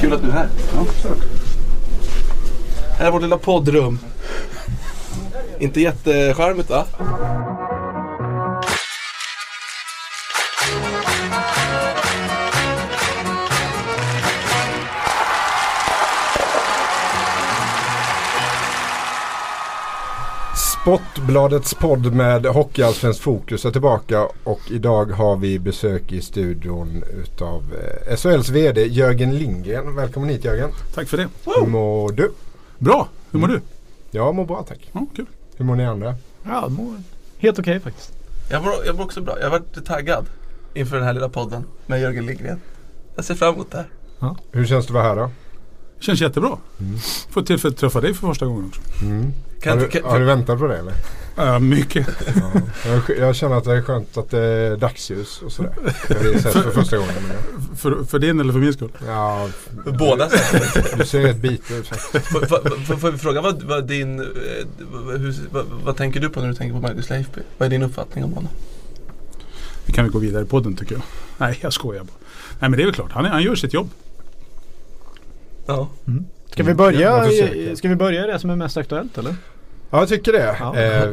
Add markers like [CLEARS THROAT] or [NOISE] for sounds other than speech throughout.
Kul att du är här. Här är vårt lilla poddrum. Inte jättecharmigt va? Sportbladets podd med Hockeyallsvenskt fokus är tillbaka och idag har vi besök i studion utav eh, SHLs VD Jörgen Lindgren. Välkommen hit Jörgen. Tack för det. Hur mår du? Bra, hur mår du? Jag mår bra tack. Ja, kul. Hur mår ni andra? Ja, det mår helt okej faktiskt. Jag mår, jag mår också bra. Jag har varit taggad inför den här lilla podden med Jörgen Lindgren. Jag ser fram emot det här. Hur känns det att vara här då? Känns jättebra. Mm. Får tillfälle att träffa dig för första gången också. Mm. Kan, har, du, kan, har du väntat på det eller? Ja, mycket. Ja. Jag, jag känner att det är skönt att det är dagsljus och sådär. Det har vi sett för första gången. Men, För, för din eller för min skull? ja, för båda sätten. du ser rätt bit ut. Får- vi fråga vad, vad din, eh, vad, hur, vad, vad tänker du på när du tänker på Marcus Leifby? Vad är din uppfattning om honom? Vi kan väl gå vidare i podden tycker jag. Nej, jag skojar bara. Nej, men det är väl klart. Han, är, han gör sitt jobb. Ja. Ska vi börja, ska vi börja det som är mest aktuellt eller? Ja, jag tycker det. Ja. Eh,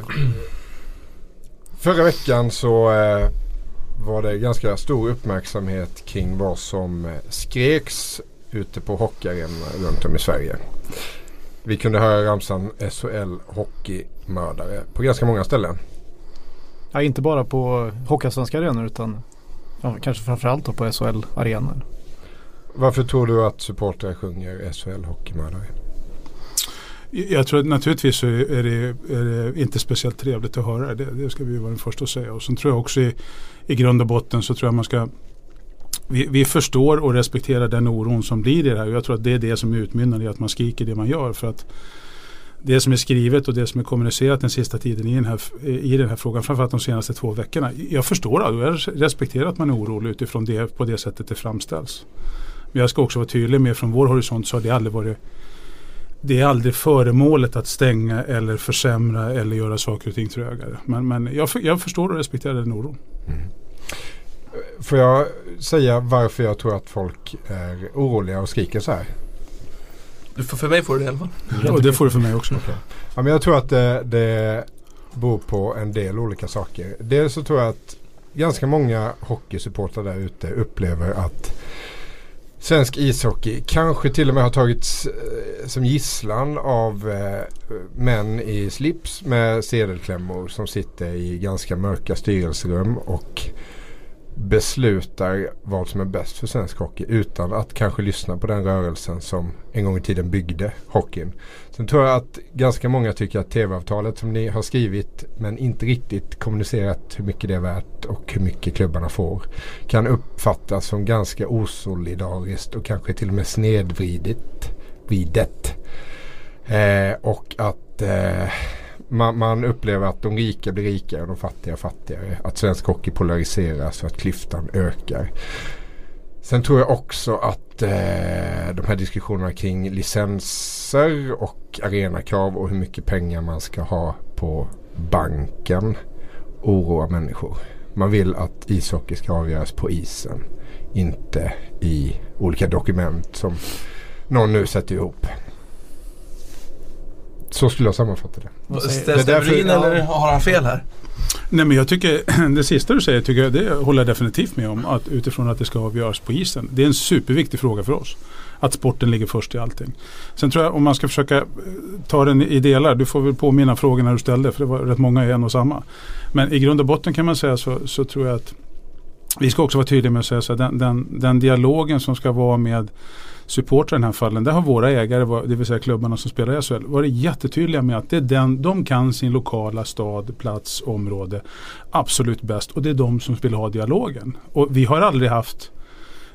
förra veckan så eh, var det ganska stor uppmärksamhet kring vad som eh, skreks ute på hockeyarenorna runt om i Sverige. Vi kunde höra ramsan SHL hockeymördare på ganska många ställen. Ja, inte bara på Hockeyallsvenska arenor utan ja, kanske framförallt på SHL-arenor. Varför tror du att supportrar sjunger SHL hockeymördare? Jag tror att naturligtvis så är det, är det inte speciellt trevligt att höra det. Det ska vi vara den första att säga. Och sen tror jag också i, i grund och botten så tror jag man ska vi, vi förstår och respekterar den oron som blir i det här. Jag tror att det är det som utmynnar i att man skriker det man gör. För att det som är skrivet och det som är kommunicerat den sista tiden i den här, i den här frågan, framförallt de senaste två veckorna. Jag förstår det och jag respekterar att man är orolig utifrån det på det sättet det framställs. Men jag ska också vara tydlig med från vår horisont så har det aldrig varit det är aldrig föremålet att stänga eller försämra eller göra saker och ting trögare. Men, men jag, för- jag förstår och respekterar den oron. Får jag säga varför jag tror att folk är oroliga och skriker så här? Du får, för mig får du det i alla fall. Och det får du för mig också. Ja, men jag tror att det, det beror på en del olika saker. Dels så tror jag att ganska många hockeysupportrar där ute upplever att svensk ishockey kanske till och med har tagits eh, som gisslan av eh, män i slips med sedelklämmor som sitter i ganska mörka styrelserum och beslutar vad som är bäst för svensk hockey utan att kanske lyssna på den rörelsen som en gång i tiden byggde hockeyn. Sen tror jag att ganska många tycker att tv-avtalet som ni har skrivit men inte riktigt kommunicerat hur mycket det är värt och hur mycket klubbarna får kan uppfattas som ganska osolidariskt och kanske till och med snedvridet. Vridet. Eh, och att eh, man, man upplever att de rika blir rikare och de fattiga fattigare. Att svensk hockey polariseras och att klyftan ökar. Sen tror jag också att eh, de här diskussionerna kring licenser och arenakrav och hur mycket pengar man ska ha på banken oroar människor. Man vill att ishockey ska avgöras på isen. Inte i olika dokument som någon nu sätter ihop. Så skulle jag sammanfatta det. Ställs det är därför- Devrin ja. eller har han fel här? Nej men jag tycker [CLEARS THROAT] det sista du säger tycker jag, det håller jag definitivt med om. Att utifrån att det ska avgöras på isen. Det är en superviktig fråga för oss. Att sporten ligger först i allting. Sen tror jag om man ska försöka eh, ta den i delar. Du får väl påminna frågorna du ställde för det var rätt många i en och samma. Men i grund och botten kan man säga så, så tror jag att vi ska också vara tydliga med att säga så här, den, den, den dialogen som ska vara med supportrar i den här fallen. Där har våra ägare, det vill säga klubbarna som spelar i SHL, varit jättetydliga med att det är den, de kan sin lokala stad, plats, område absolut bäst. Och det är de som vill ha dialogen. Och vi har aldrig haft,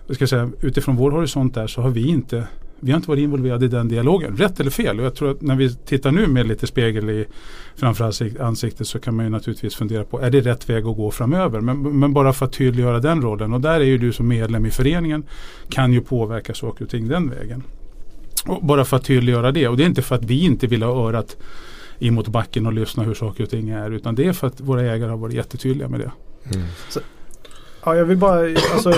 jag ska säga, utifrån vår horisont där så har vi inte vi har inte varit involverade i den dialogen. Rätt eller fel? Och jag tror att när vi tittar nu med lite spegel i framför ansik- ansiktet så kan man ju naturligtvis fundera på är det rätt väg att gå framöver? Men, men bara för att tydliggöra den rollen. Och där är ju du som medlem i föreningen kan ju påverka saker och ting den vägen. Och bara för att tydliggöra det. Och det är inte för att vi inte vill ha örat in mot backen och lyssna hur saker och ting är. Utan det är för att våra ägare har varit jättetydliga med det. Mm. Ja, jag vill bara, alltså,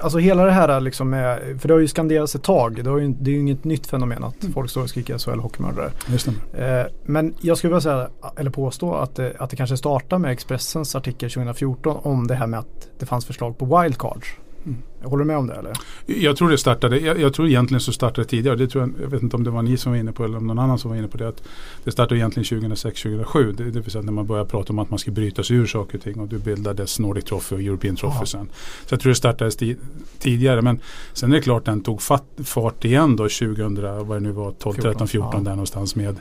alltså hela det här liksom med, för det har ju skanderats ett tag. Det, har ju, det är ju inget nytt fenomen att folk står och skriker SHL hockeymördare. Det stämmer. Eh, men jag skulle vilja säga, eller påstå att det, att det kanske startar med Expressens artikel 2014 om det här med att det fanns förslag på wildcards. Mm. Håller du med om det eller? Jag tror det startade, jag, jag tror egentligen så startade det tidigare. Det tror jag, jag vet inte om det var ni som var inne på eller om någon annan som var inne på det. Att det startade egentligen 2006-2007. Det, det vill säga när man började prata om att man ska bryta sig ur saker och ting. Och du bildades Nordic Trophy och European Trophy Aha. sen. Så jag tror det startades ti- tidigare. Men sen är det klart den tog fat, fart igen då 2000, vad det nu var, 12, 13, 14 Ja. där någonstans med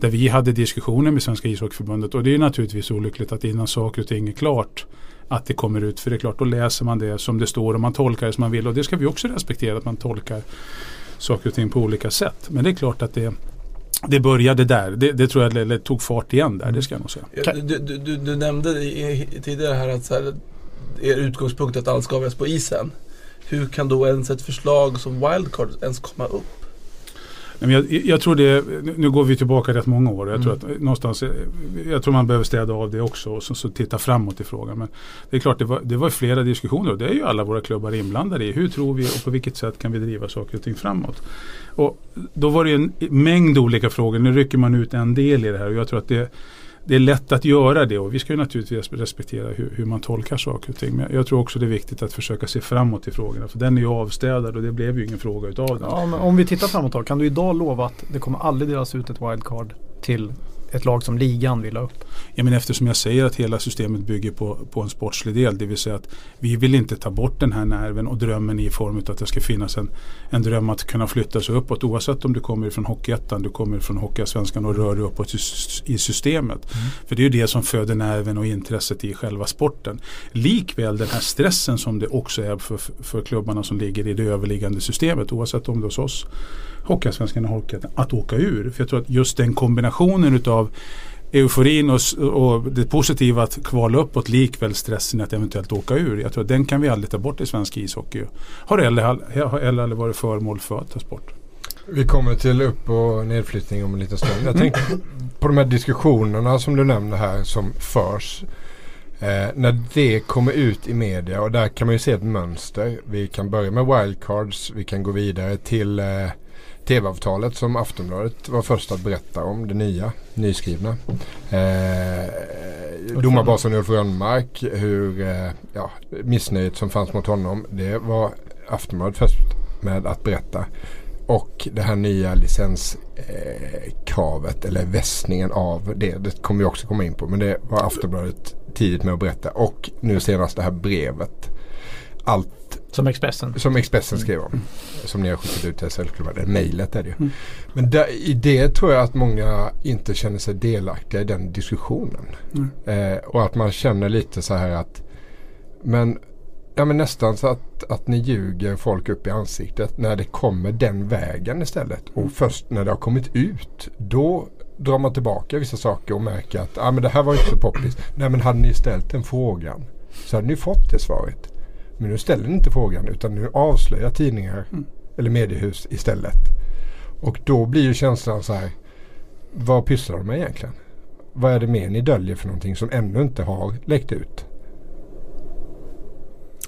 där vi hade diskussioner med Svenska ishockeyförbundet och det är naturligtvis olyckligt att innan saker och ting är klart att det kommer ut. För det är klart, då läser man det som det står och man tolkar det som man vill. Och det ska vi också respektera, att man tolkar saker och ting på olika sätt. Men det är klart att det, det började där. Det, det tror jag det, det tog fart igen där, det ska jag nog säga. Du, du, du, du nämnde i, tidigare här att så här, er utgångspunkt är att allt ska avgöras på isen. Hur kan då ens ett förslag som wildcard ens komma upp? Men jag, jag tror det, nu- går vi tillbaka rätt många år. Jag tror, Mm. att någonstans, eh, jag tror man behöver städa av det också och så, så titta framåt i frågan. Men det är klart, det var, det var flera diskussioner och det är ju alla våra klubbar inblandade i. Hur tror vi och på vilket sätt kan vi driva saker och ting framåt? Och då var det en mängd olika frågor. Nu rycker man ut en del i det här och jag tror att det, det är lätt att göra det och vi ska ju naturligtvis respektera hur, hur man tolkar saker och ting. Men jag tror också det är viktigt att försöka se framåt i frågorna. För den är ju avstädad och det blev ju ingen fråga utav den. Ja, men om vi tittar framåt då, kan du idag lova att det kommer aldrig delas ut ett wildcard till ett lag som ligan vill ha upp? Ja, men eftersom jag säger att hela systemet bygger på, på en sportslig del. Det vill säga att vi vill inte ta bort den här nerven och drömmen i form av att det ska finnas en, en dröm att kunna flytta sig uppåt. Oavsett om du kommer från Hockeyettan, du kommer från Hockeyallsvenskan och rör dig uppåt i, systemet. För det är ju det som föder nerven och intresset i själva sporten. Likväl den här stressen som det också är för, för klubbarna som ligger i det överliggande systemet. Oavsett om det är hos oss Hockeyallsvenskan och Hockeyettan. Att åka ur. För jag tror att just den kombinationen utav euforin och, och det positiva att kvala uppåt likväl stressen att eventuellt åka ur. Jag tror att den kan vi aldrig ta bort i svensk ishockey. Har heller, aldrig varit föremål för att tas bort. Vi kommer till upp och nedflyttning om en liten stund. Jag tänkte på de här diskussionerna som du nämner här som förs. Eh, när det kommer ut i media och där kan man ju se ett mönster. Vi kan börja med wildcards. Vi kan gå vidare till eh, tv-avtalet som Aftonbladet var först att berätta om. Det nya, nyskrivna. Eh, domarbasen Ulf Rönnmark, hur eh, ja, missnöjet som fanns mot honom. Det var Aftonbladet först med att berätta. Och det här nya licenskravet eh, eller vässningen av det. Det kommer vi också komma in på. Men det var Aftonbladet tidigt med att berätta. Och nu senast det här brevet. Allt Som Expressen. som Expressen skrev om. Som ni har skickat ut till SL-klubbar. Det mejlet är det ju. Mm. Men där, i det tror jag att många inte känner sig delaktiga i den diskussionen. Mm. Eh, och att man känner lite så här att men, ja, men nästan så att, att ni ljuger folk upp i ansiktet när det kommer den vägen istället. Och först när det har kommit ut då drar man tillbaka vissa saker och märker att ah, men det här var inte så poppis. Nej men hade ni ställt den frågan så hade ni fått det svaret. Men nu ställer ni inte frågan utan nu avslöjar tidningar Mm. eller mediehus istället. Och då blir ju känslan så här. Vad pysslar de med egentligen? Vad är det mer ni döljer för någonting som ännu inte har läckt ut?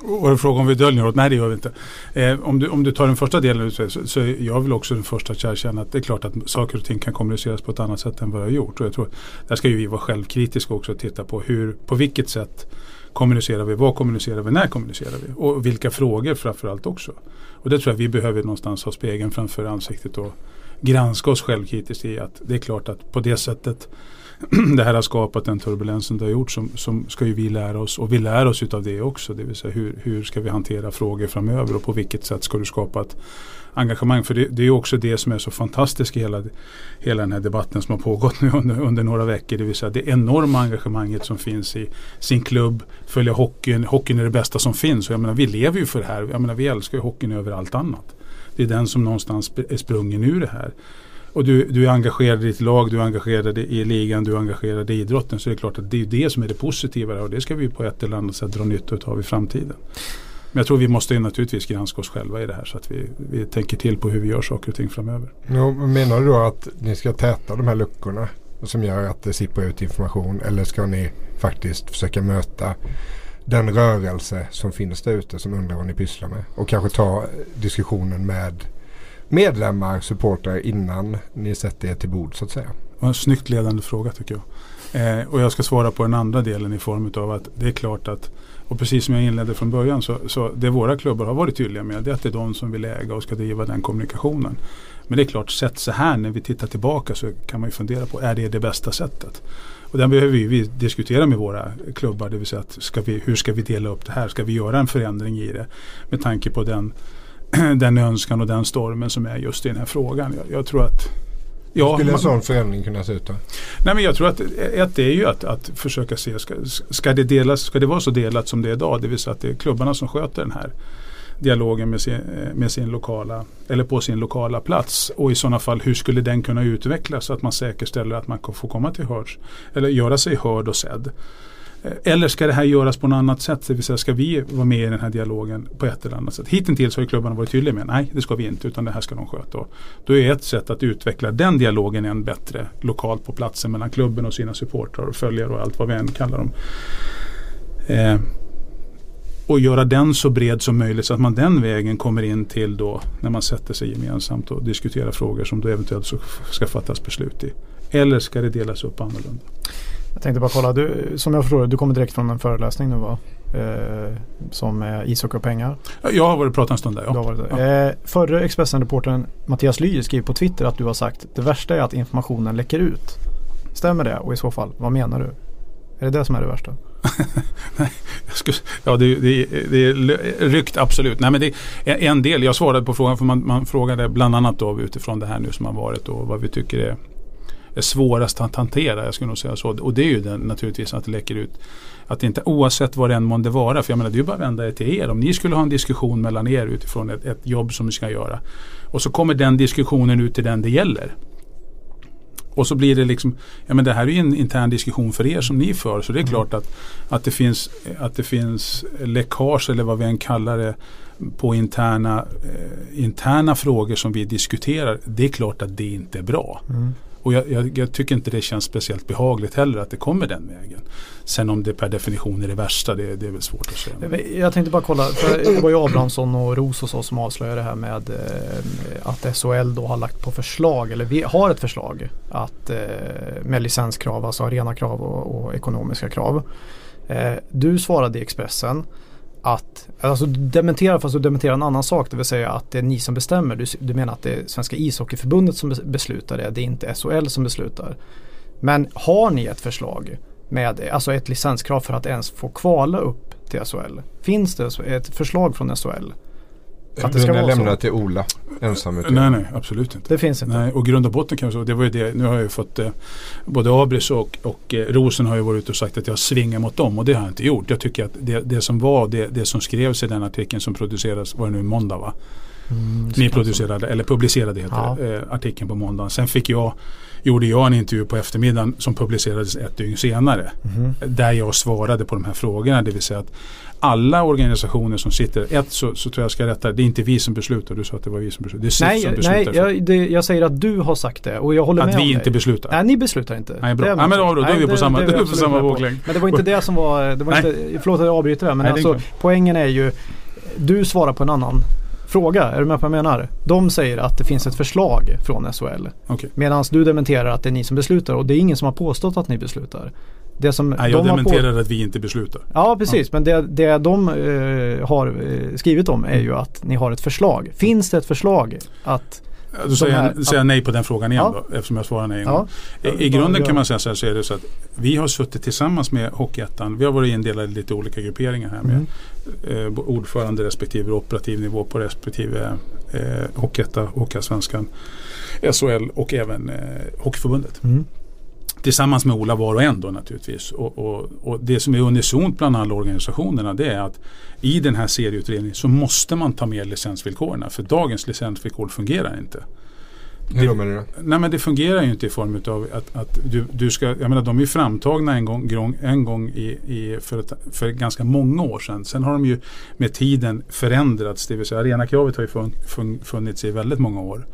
Och en fråga om vi döljer något? Nej det gör vi inte. Eh, om, du, om du tar den första delen så, så, så är jag väl också den första att erkänna att det är klart att saker och ting kan kommuniceras på ett annat sätt än vad jag har gjort. Och jag tror, där ska ju vi vara självkritiska också och titta på hur, på vilket sätt kommunicerar vi, vad kommunicerar vi, när kommunicerar vi och vilka frågor framförallt också. Och det tror jag vi behöver någonstans ha spegeln framför ansiktet och granska oss självkritiskt i att det är klart att på det sättet [CLEARS THROAT] det här har skapat den turbulensen det har gjort som, som ska ju vi lära oss och vi lär oss utav det också. Det vill säga hur, hur ska vi hantera frågor framöver och på vilket sätt ska du skapa ett engagemang. För det, det är också det som är så fantastiskt i hela, hela den här debatten som har pågått nu under, under några veckor. Det vill säga det enorma engagemanget som finns i sin klubb, följa hockeyn. Hockeyn är det bästa som finns. Och jag menar, vi lever ju för det här. Jag menar, vi älskar ju hockeyn över allt annat. Det är den som någonstans är sprungen ur det här. Och du, du är engagerad i ditt lag, du är engagerad i ligan, du är engagerad i idrotten. Så det är klart att det är det som är det positiva och det ska vi på ett eller annat sätt dra nytta av i framtiden. Men jag tror vi måste naturligtvis granska oss själva i det här så att vi, vi tänker till på hur vi gör saker och ting framöver. Ja, menar du då att ni ska täta de här luckorna som gör att det sipprar ut information eller ska ni faktiskt försöka möta den rörelse som finns där ute som undrar vad ni pysslar med. Och kanske ta diskussionen med medlemmar, supportrar innan ni sätter er till bord så att säga. Det var en snyggt ledande fråga tycker jag. Eh, och jag ska svara på den andra delen i form av att det är klart att och precis som jag inledde från början så, så det våra klubbar har varit tydliga med det är att det är de som vill äga och ska driva den kommunikationen. Men det är klart, sett så här när vi tittar tillbaka så kan man ju fundera på är det det bästa sättet? Och den behöver vi, vi diskutera med våra klubbar, det vill säga att ska vi, hur ska vi dela upp det här? Ska vi göra en förändring i det? Med tanke på den, [CLEARS THROAT] den önskan och den stormen som är just i den här frågan. Jag, jag tror att Ja, Hur skulle en sån förändring kunna se ut då? Nej, men jag tror att ett är ju att, att försöka se, ska, ska, det delas, ska det vara så delat som det är idag? Det vill säga att det är klubbarna som sköter den här dialogen med sin, med sin lokala, eller på sin lokala plats. Och i sådana fall hur skulle den kunna utvecklas så att man säkerställer att man får komma till hörds, eller göra sig hörd och sedd. Eh, eller ska det här göras på något annat sätt? Det vill säga ska vi vara med i den här dialogen på ett eller annat sätt? Hittills har ju klubbarna varit tydliga med nej det ska vi inte utan det här ska de sköta. Och då är ett sätt att utveckla den dialogen än bättre lokalt på platsen mellan klubben och sina supportrar och följare och allt vad vi än kallar dem. Eh, och göra den så bred som möjligt så att man den vägen kommer in till då när man sätter sig gemensamt och diskuterar frågor som då eventuellt ska fattas beslut i. Eller ska det delas upp annorlunda? Jag tänkte bara kolla, du, som jag förstår du kommer direkt från en föreläsning nu va? Eh, som är ishockey och pengar. Jag har varit och pratat en stund där. Ja. Varit Ja. Eh, förre Expressen-reportern Mattias Ly skriver på Twitter att du har sagt det värsta är att informationen läcker ut. Stämmer det? Och i så fall, vad menar du? Är det det som är det värsta? [LAUGHS] skulle, ja, det, det, det är ryckt absolut. Nej, men det är en del. Jag svarade på frågan för man, man frågade bland annat då utifrån det här nu som har varit och vad vi tycker är är svårast att hantera. Jag skulle nog säga så. Och det är ju den, naturligtvis att det läcker ut. Att inte oavsett vad det än månde vara. För jag menar det är ju bara att vända er till er. Om ni skulle ha en diskussion mellan er utifrån ett, ett jobb som ni ska göra. Och så kommer den diskussionen ut till den det gäller. Och så blir det liksom, ja men det här är ju en intern diskussion för er som ni för. Så det är mm. klart att, att, det finns, att det finns läckage eller vad vi än kallar det på interna, eh, interna frågor som vi diskuterar. Det är klart att det inte är bra. Mm. Och jag, jag, jag, tycker inte det känns speciellt behagligt heller att det kommer den vägen. Sen om det per definition är det värsta, det, det är väl svårt att säga. Jag tänkte bara kolla, för det var ju Abrahamsson och Ros och så som avslöjade det här med eh, att SHL då har lagt på förslag, eller vi har ett förslag att, eh, med licenskrav, alltså arenakrav och, och ekonomiska krav. Eh, du svarade i Expressen att, alltså du dementerar fast du dementerar en annan sak, det vill säga att det är ni som bestämmer. Du, du menar att det är Svenska ishockeyförbundet som beslutar det, det är inte SHL som beslutar. Men har ni ett förslag med alltså ett licenskrav för att ens få kvala upp till SHL? Finns det ett förslag från SHL? Att det ska vara lämna till Ola ensam ut. Nej, nej, absolut inte. Det finns inte. Nej, och grund och botten kan jag säga, det var ju det, nu har jag ju fått eh, både Abris och, och eh, Rosen har ju varit ute och sagt att jag svingar mot dem och det har jag inte gjort. Jag tycker att det, det som var, det, det som skrevs i den artikeln som producerades, var det nu måndag va? Mm, Ni producerade, eller publicerade heter ja. det, eh, artikeln på måndagen. Sen fick jag, gjorde jag en intervju på eftermiddagen som publicerades ett dygn senare. Mm. Där jag svarade på de här frågorna. Det vill säga att alla organisationer som sitter, ett så, så tror jag ska rätta, det är inte vi som beslutar. Du sa att det var vi som beslutar. Det är SIF nej, som beslutar. Nej, jag, det, jag säger att du har sagt det och jag håller att med Att vi inte beslutar? Nej, ni beslutar inte. Nej, bra. Nej, men då, då, är vi på samma, det, [LAUGHS] på samma våglängd. Men det var inte [LAUGHS] det som var, det var inte, förlåt att jag avbryter det men nej, alltså, poängen är ju, du svarar på en annan fråga. Är du med på vad jag menar? De säger att det finns ett förslag från SHL. Okay. Medan du dementerar att det är ni som beslutar och det är ingen som har påstått att ni beslutar. Det som Nej, jag de dementerar på... att vi inte beslutar. Ja precis, ja. men det, det de uh, har uh, skrivit om är ju att ni har ett förslag. Finns det ett förslag att då säger, här, jag, säger jag nej på den frågan igen ja. då, eftersom jag svarar nej en gång. I, I, grunden kan man säga så här så är det så att vi har suttit tillsammans med Hockeyettan. Vi har varit indelade i lite olika grupperingar här med mm. eh, ordförande respektive operativ nivå på respektive eh, Hockeyetta, Hockeyallsvenskan, SHL och även eh, Hockeyförbundet. Mm. Tillsammans med Ola var och en då naturligtvis. Och, och, och, det som är unisont bland alla organisationerna det är att i den här serieutredningen så måste man ta med licensvillkoren. För dagens licensvillkor fungerar inte. Hur då menar du? Nej men det fungerar ju inte i form av att, att du, du ska, jag menar de är framtagna en gång, en gång i, i för, ett, för ganska många år sedan. Sen har de ju med tiden förändrats, det vill säga arenakravet har ju fun, fun, funnits i väldigt många år.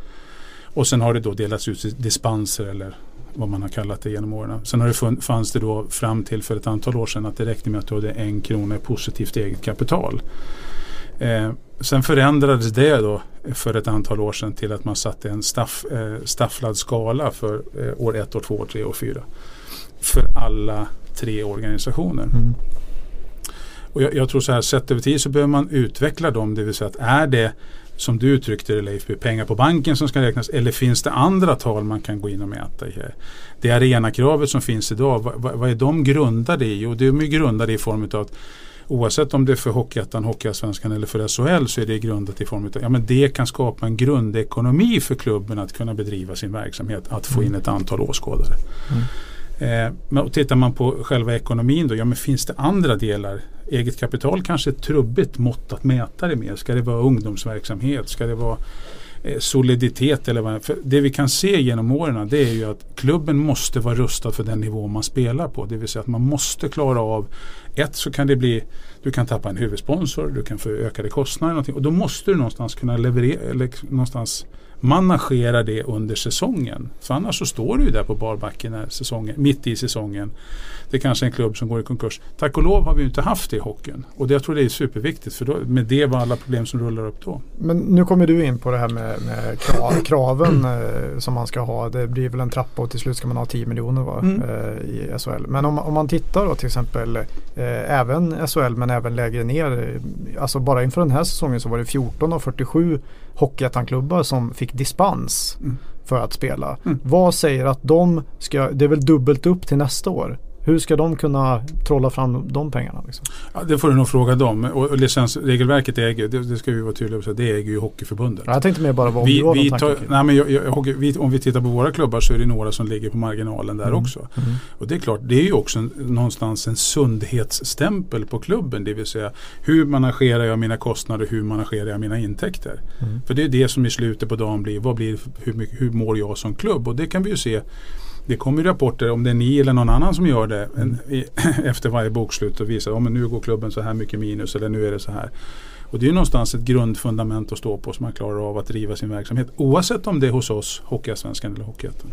Och sen har det då delats ut dispenser eller vad man har kallat det genom åren. Sen har det fun- fanns det då fram till för ett antal år sedan att det räckte med att du hade en krona i positivt eget kapital. Eh, sen förändrades det då för ett antal år sedan till att man satte en staff, eh, stafflad skala för eh, år 1, år 2, år 3 och 4. För alla tre organisationer. Mm. Och jag, jag tror så här, sett över tid så behöver man utveckla dem. Det vill säga att är det som du uttryckte det Leif, pengar på banken som ska räknas eller finns det andra tal man kan gå in och mäta i här? Det arenakravet som finns idag, vad, vad, är de grundade i? Och de är grundade i form av att Oavsett om det är för Hockeyettan, Hockeyallsvenskan eller för SHL så är det grundat i form av ja, men det kan skapa en grundekonomi för klubben att kunna bedriva sin verksamhet, att få in ett antal åskådare. Mm. Eh, men tittar man på själva ekonomin då, ja men finns det andra delar? Eget kapital kanske är ett trubbigt mått att mäta det med. Ska det vara ungdomsverksamhet? Ska det vara eh, soliditet eller vad? För det vi kan se genom åren det är ju att klubben måste vara rustad för den nivå man spelar på. Det vill säga att man måste klara av ett så kan det bli du kan tappa en huvudsponsor, du kan få ökade kostnader någonting, och då måste du någonstans kunna leverera eller någonstans managera det under säsongen. För annars så står du ju där på barbacken när säsongen, mitt i säsongen. Det är kanske är en klubb som går i konkurs. Tack och lov har vi ju inte haft det i hockeyn. Och det, jag tror det är superviktigt för då, med det var alla problem som rullar upp då. Men nu kommer du in på det här med, med kra- kraven eh, som man ska ha. Det blir väl en trappa och till slut ska man ha 10 miljoner va? Mm. Eh, i SHL. Men om, om man tittar då till exempel eh, även SHL men även lägre ner. eh, Alltså bara inför den här säsongen så var det 14 av 47 Hockeyettan-klubbar som fick dispens Mm. för att spela. Mm. Vad säger att de ska, det är väl dubbelt upp till nästa år. Hur ska de kunna trolla fram de pengarna? Liksom? Ja, det får du nog fråga dem. Och, licensregelverket äger, det, det ska vi vara tydliga med, det äger ju Hockeyförbundet. Ja, jag tänkte mer bara vad om Vi, har vi någon tar, tanke kring. nej men jag, jag, hockey- vi, om vi tittar på våra klubbar så är det några som ligger på marginalen där Mm. också. Mm. Och det är klart, det är ju också en, någonstans en sundhetsstämpel på klubben. Det vill säga hur managerar jag mina kostnader, hur managerar jag mina intäkter. Mm. För det är det som i slutet på dagen blir, vad blir hur, hur mår jag som klubb? Och det kan vi ju se det kommer rapporter om det är ni eller någon annan som gör det en, i, [CLEARS THROAT] efter varje bokslut och visar att nu går klubben så här mycket minus eller nu är det så här. Och det är någonstans ett grundfundament att stå på så man klarar av att driva sin verksamhet oavsett om det är hos oss, Hockeyallsvenskan eller Hockeyettan.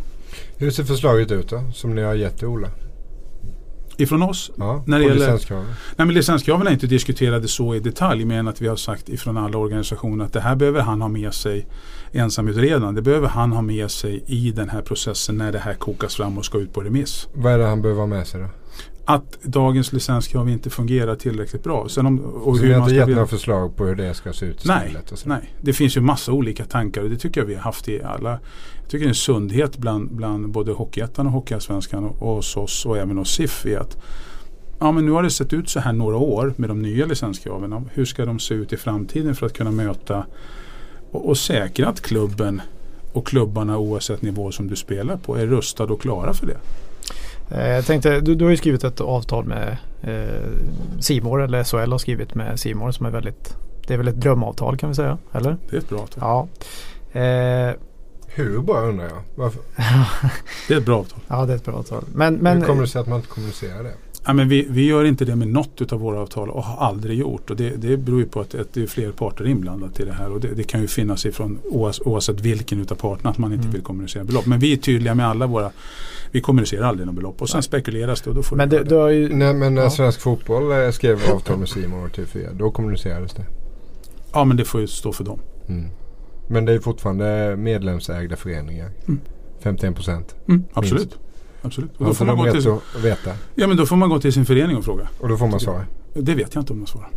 Hur ser förslaget ut då? Som ni har gett till Ola? Ifrån oss Ja, När det gäller- licenskraven. Nej men licenskraven är inte diskuterade så i detalj men att vi har sagt ifrån alla organisationer att det här behöver han ha med sig ensamutredaren. Det behöver han ha med sig i den här processen när det här kokas fram och ska ut på remiss. Vad är det han behöver ha med sig då? Att dagens licenskrav inte fungerar tillräckligt bra. Sen om, och Så ni har inte gett några förslag på hur det ska se ut Nej. Nej, det finns ju massa olika tankar och det tycker jag vi har haft i alla. Jag tycker det är en sundhet bland, bland både Hockeyettan och Hockeyallsvenskan och, och hos oss och även hos SIF i att ja, men nu har det sett ut så här några år med de nya licenskraven. Hur ska de se ut i framtiden för att kunna möta och, och säkra att klubben och klubbarna oavsett nivå som du spelar på är rustade och klara för det. Eh, Jag tänkte, du, du har ju skrivit ett avtal med eh, Simor eller SHL har skrivit med Simor som är väldigt Det är väl ett drömavtal kan vi säga, eller? Det är ett bra avtal. Ja. Eh, Hur bra undrar jag? Varför, [LAUGHS] Det är ett bra avtal. ja, det är ett bra avtal. Men, men hur kommer det sig att man inte kommunicerar det? Ja, men vi, vi gör inte det med något av våra avtal och har aldrig gjort. Och det, det beror ju på att, att det är fler parter inblandade i det här. Och det, det kan ju finnas ifrån oavs, oavsett vilken utav parterna att man inte Mm. vill kommunicera belopp. Men vi är tydliga med alla våra Vi kommunicerar aldrig några belopp och sen Nej. spekuleras det och då får men det det. har ju Nej men när Ja. Svensk Fotboll eh, skrev avtal med Simon och TV4 då kommunicerades det. Ja men det får ju stå för dem. Mm. Men det är fortfarande medlemsägda föreningar. Mm. 51 procent. Mm, absolut. Absolut. Och då, får man gå till, att veta. ja, men då får man gå till sin förening och fråga. Och då får man svar. Det vet jag inte om de svarar.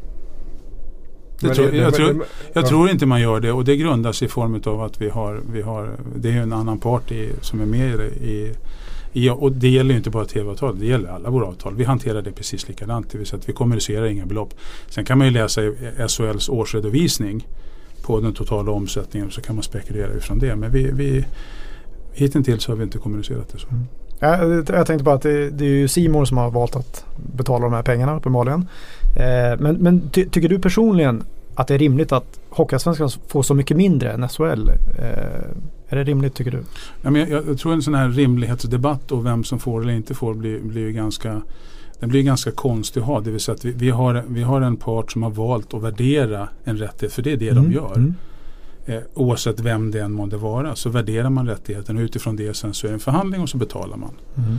Det tror, jag tror, Jag ja. tror inte man gör det och det grundas i form av att vi har, vi har det är en annan part i, som är med i. I, i, och det gäller ju inte bara tv-avtal, det gäller alla våra avtal. Vi hanterar det precis likadant, det vill säga att vi kommunicerar inga belopp. Sen kan man ju läsa SHLs årsredovisning på den totala omsättningen så kan man spekulera utifrån det. Men vi, vi, hittills så har vi inte kommunicerat det så. Ja, jag tänkte bara att det, det är ju Simor som har valt att betala de här pengarna uppenbarligen. Eh, men men ty, tycker du personligen att det är rimligt att Hockeyallsvenskan får så mycket mindre än SHL? Eh, är det rimligt tycker du? Ja, men jag, jag tror en sån här rimlighetsdebatt och vem som får eller inte får blir, blir ganska den blir ganska konstig att ha. Det vill säga att vi, vi, har, vi har en part som har valt att värdera en rättighet för det är det de gör. Mm. Eh, oavsett vem det än månde vara, så värderar man rättigheten och utifrån det sen så är det en förhandling och så betalar man. Mm.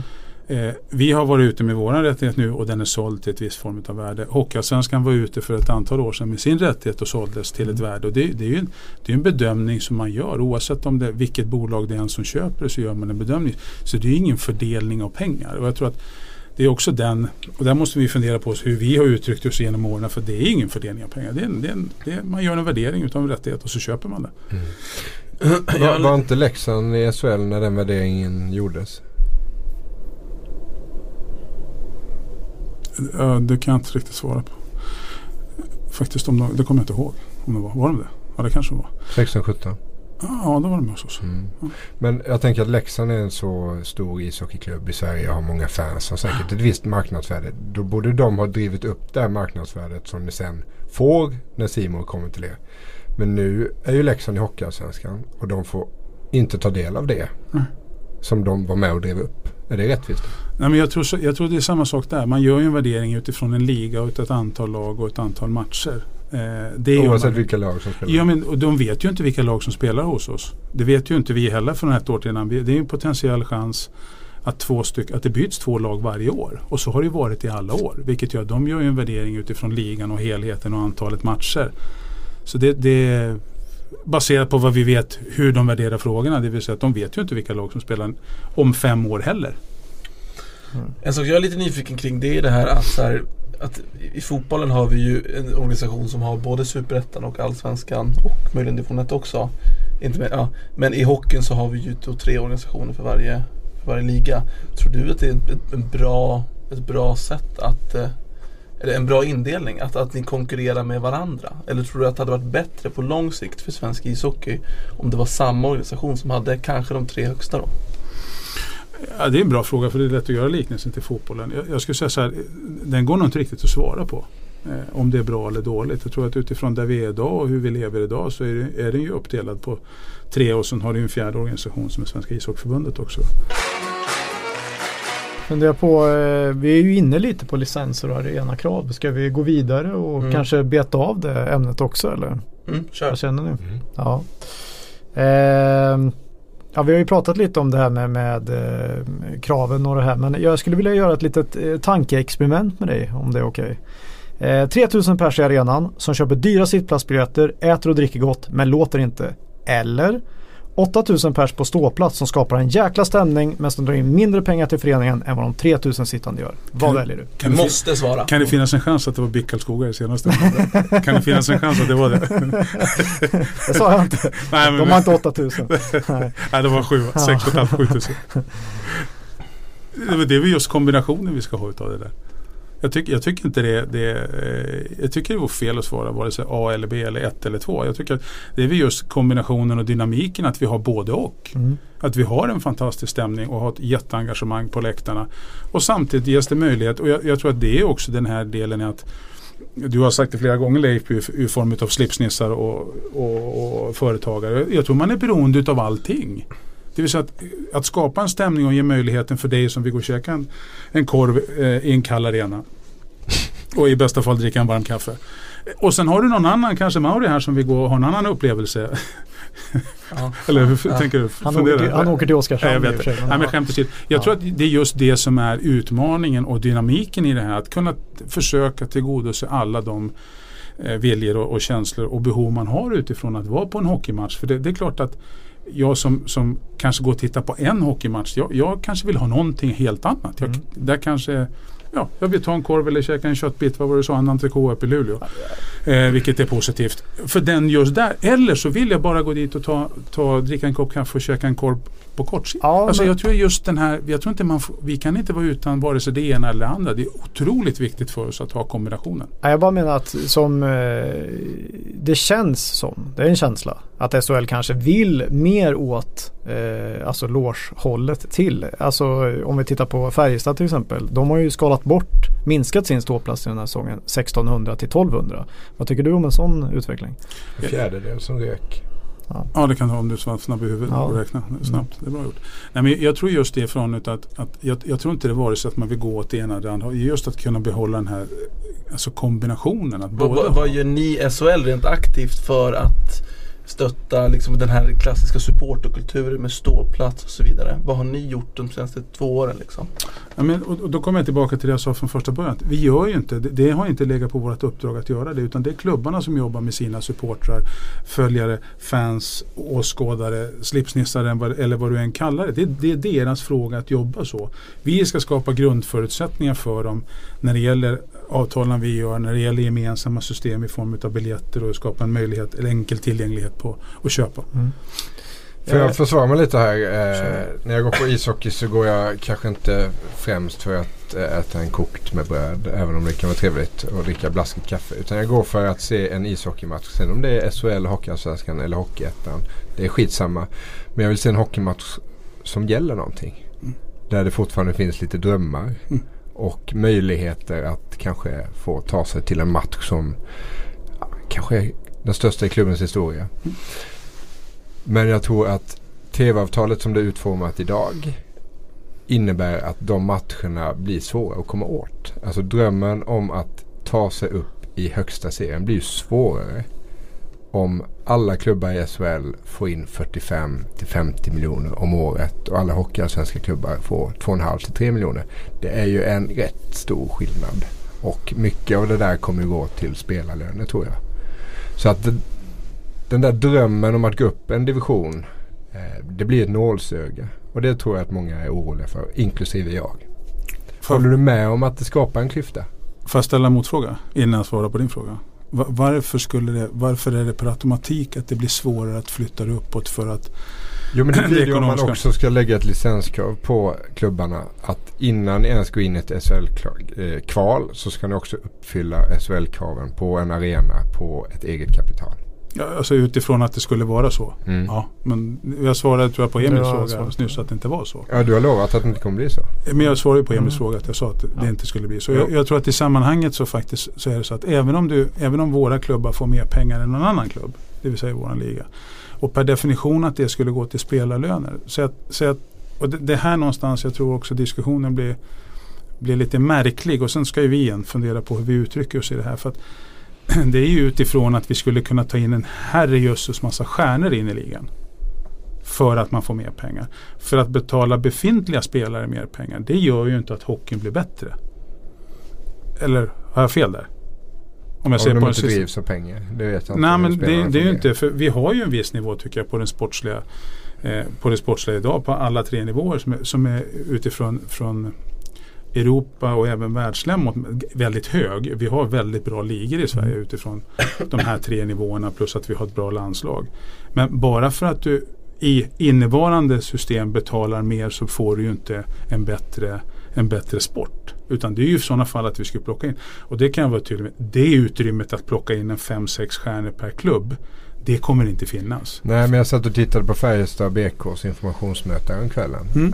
Eh, vi har varit ute med vår rättighet nu och den är såld till ett visst form av värde. Hockeyallsvenskan var ute för ett antal år sedan med sin rättighet och såldes till ett värde. Och det, det är ju en, det är en bedömning som man gör oavsett om det, vilket bolag det är som köper det så gör man en bedömning. Så det är ingen fördelning av pengar. Och jag tror att det är också den, och där måste vi fundera på hur vi har uttryckt oss genom åren för det är ingen fördelning av pengar. Det är en, det är en, det är, man gör en värdering utav en rättighet och så köper man det. [CLEARS THROAT] Var, var inte Leksand i SHL när den värderingen gjordes? Det kan jag inte riktigt svara på. Faktiskt, om de, det kommer jag inte ihåg. Om det var. var de det? Ja, det kanske de var. 16-17. Ja, då var de hos oss. Mm. Men jag tänker att Leksand är en så stor ishockeyklubb i Sverige och har många fans och säkert ett visst marknadsvärde. Då borde de ha drivit upp det här marknadsvärdet som ni sen får när Simon kommer till er. Men nu är ju Leksand i Hockeyallsvenskan och de får inte ta del av det. Mm. Som de var med och drev upp. Är det rättvist? Nej, men jag, tror, jag tror det är samma sak där. Man gör ju en värdering utifrån en liga och ett antal lag och ett antal matcher. Eh, Oavsett man. vilka lag som spelar. Ja, men, och de vet ju inte vilka lag som spelar hos oss. Det vet ju inte vi heller från ett år till innan. Det är ju en potentiell chans att, två styck, att det byts två lag varje år. Och så har det ju varit i alla år. Vilket gör att de gör ju en värdering utifrån ligan och helheten och antalet matcher. Så det, det är baserat på vad vi vet hur de värderar frågorna. Det vill säga att de vet ju inte vilka lag som spelar om fem år heller. En sak jag är lite nyfiken kring det är det här att, så här, att i fotbollen har vi ju en organisation som har både superettan och allsvenskan och möjligen division 1 också. Inte med, ja. Men i hockeyn så har vi ju då tre organisationer för varje, för varje liga. Tror du att det är en, ett, en bra, ett bra sätt att eh, eller en bra indelning, att, att ni konkurrerar med varandra? Eller tror du att det hade varit bättre på lång sikt för svensk ishockey om det var samma organisation som hade kanske de tre högsta då? Ja, det är en bra fråga för det är lätt att göra liknelsen till fotbollen. Jag, jag skulle säga så här, den går nog inte riktigt att svara på. Eh, om det är bra eller dåligt. Jag tror att utifrån där vi är idag och hur vi lever idag så är, det, är den ju uppdelad på tre och sen har du en fjärde organisation som är Svenska ishockeyförbundet också. Funderar på, eh, vi är ju inne lite på licenser och arenakrav. Ska vi gå vidare och Mm. kanske beta av det ämnet också eller? Mm, kör. Vad känner ni? Mm. Ja. Ehm, ja, vi har ju pratat lite om det här med, med eh, kraven och det här. Men jag skulle vilja göra ett litet eh, tankeexperiment med dig om det är okej. Eh, 3000 pers i arenan som köper dyra sittplatsbiljetter, äter och dricker gott men låter inte. Eller 8000 pers på ståplats som skapar en jäkla stämning men som drar in mindre pengar till föreningen än vad de 3000 sittande gör. Vad Kan- väljer du? Kan Du måste svara. kan det finnas en chans att det var BIK Karlskoga i senaste? [LAUGHS] kan det finnas en chans att det var det? [LAUGHS] Det sa jag inte. Nej, men, De har inte 8000. Nej. [LAUGHS] nej, det var sju, sex och ett halvt, sju tusen. Det är väl just kombinationen vi ska ha utav det där. Jag, tycker jag tycker inte det, det eh, Jag tycker det var fel att svara vare sig A eller B eller 1 eller 2. Jag tycker att det är just kombinationen och dynamiken att vi har både och. Mm. Att vi har en fantastisk stämning och har ett jätteengagemang på läktarna. Och samtidigt ges det möjlighet och jag, jag tror att det är också den här delen i att du har sagt det flera gånger Leif i, form av slipsnissar och, och, och företagare. Jag tror man är beroende utav allting. Det vill säga att, att skapa en stämning och ge möjligheten för dig som vill gå och käka en, en korv eh, i en kall arena. Och i bästa fall dricka en varm kaffe. Och sen har du någon annan, kanske Mauri här som vill gå och ha en annan upplevelse. Ja. Eller hur Ja. tänker du? Han, åker till, han åker till Oskarshamn jag vet sig, men Nej, men ja. skämt åsido. Jag Ja. tror att det är just det som är utmaningen och dynamiken i det här. Att kunna försöka tillgodose alla de eh, viljor och, och känslor och behov man har utifrån att vara på en hockeymatch. För det, det är klart att jag som, som kanske går och tittar på en hockeymatch, jag, jag kanske vill ha någonting helt annat. Jag, Mm. Där kanske Ja, jag vill ta en korv eller käka en köttbit, vad var det du sa, en entrecote uppe i Luleå. Eh, vilket är positivt. För den just där. Eller så vill jag bara gå dit och ta, ta, dricka en kopp kaffe och käka en korv på kort sikt. Ja, Alltså men- jag tror just den här, jag tror inte man vi kan inte vara utan vare sig det ena eller det andra. Det är otroligt viktigt för oss att ha kombinationen. Jag bara menar att som eh, det känns som, det är en känsla, att SHL kanske vill mer åt eh, alltså loge-hållet till. Alltså om vi tittar på Färjestad till exempel. De har ju skalat bort, minskat sin ståplats i den här säsongen 1600 till 1200. Vad tycker du om en sån utveckling? En fjärdedel som rök. Ja det kan du ha om du är snabb i huvudet Ja. och räkna snabbt. Det är bra gjort. Nej, men jag tror just det från att, att jag, jag tror inte det vare sig att man vill gå åt det ena eller det andra. Just att kunna behålla den här alltså kombinationen. Att Vad, båda vad, gör ni SHL rent aktivt för att stötta liksom den här klassiska supporterkulturen med ståplats och så vidare. Vad har ni gjort de senaste två åren? Liksom? Ja, men, och, då kommer jag tillbaka till det jag sa från första början. Vi gör ju inte, det, det har inte legat på vårt uppdrag att göra det utan det är klubbarna som jobbar med sina supportrar, följare, fans, åskådare, slipsnissare eller vad du än kallar det. det. Det är deras fråga att jobba så. Vi ska skapa grundförutsättningar för dem när det gäller avtalen vi gör när det gäller gemensamma system i form av biljetter och skapa en möjlighet, eller enkel tillgänglighet på att köpa. Mm. Får jag försvara mig lite här? Eh, när jag går på ishockey så går jag kanske inte främst för att eh, äta en kokt med bröd. Även om det kan vara trevligt och dricka blaskigt kaffe. Utan jag går för att se en ishockeymatch. Sen om det är SHL, Hockeyallsvenskan eller Hockeyettan. Det är skitsamma. Men jag vill se en hockeymatch som gäller någonting. Mm. Där det fortfarande finns lite drömmar. Mm och möjligheter att kanske få ta sig till en match som ja, kanske är den största i klubbens historia. Men jag tror att tv-avtalet som det är utformat idag innebär att de matcherna blir svåra att komma åt. Alltså drömmen om att ta sig upp i högsta serien blir ju svårare om alla klubbar i SHL får in 45 till 50 miljoner om året och alla hockeyallsvenska klubbar får 2,5 till 3 miljoner. Det är ju en rätt stor skillnad. Och mycket av det där kommer gå till spelarlöner tror jag. Så att det, den där drömmen om att gå upp en division eh, det blir ett nålsöga. Och det tror jag att många är oroliga för, inklusive jag. Håller du med om att det skapar en klyfta? Får jag ställa en motfråga innan jag svarar på din fråga? Varför, skulle det, varför är det per automatik att det blir svårare att flytta det uppåt för att Jo men det blir ju om man också ska lägga ett licenskrav på klubbarna att innan ni ens går in i ett SHL-kval eh, så ska ni också uppfylla SHL-kraven på en arena på ett eget kapital. Ja, alltså utifrån att det skulle vara så. Mm. Ja, men jag svarade tror jag på Emils fråga nyss att det inte var så. Ja, du har lovat att det inte kommer bli så. Men jag svarade på Emils mm. fråga att jag sa att det ja. inte skulle bli så. Jag, jag, tror att i sammanhanget så faktiskt så är det så att även om, du, även om våra klubbar får mer pengar än någon annan klubb, det vill säga vår liga, och per definition att det skulle gå till spelarlöner. Så att, så att, och det, det här någonstans jag tror också diskussionen blir, blir lite märklig och sen ska ju vi igen fundera på hur vi uttrycker oss i det här. För att [CLEARS THROAT] det är ju utifrån att vi skulle kunna ta in en herrejösses massa stjärnor in i ligan. För att man får mer pengar. För att betala befintliga spelare mer pengar. Det gör ju inte att hockeyn blir bättre. Eller har jag fel där? Om jag Om de på inte drivs av pengar. Det vet jag. Nej men det, det är ju inte. För vi har ju en viss nivå tycker jag på den sportsliga. Eh, på det sportsliga idag på alla tre nivåer som är, som är utifrån från Europa och även världslämmot väldigt hög. Vi har väldigt bra ligor i Sverige mm. utifrån de här tre nivåerna plus att vi har ett bra landslag. Men bara för att du i innevarande system betalar mer så får du ju inte en bättre, en bättre sport. Utan det är ju i sådana fall att vi skulle plocka in. Och det kan jag vara tydlig med. Det utrymmet att plocka in en 5-6 stjärnor per klubb. Det kommer inte finnas. Nej men jag satt och tittade på Färjestad BKs informationsmöte kvällen. Mm.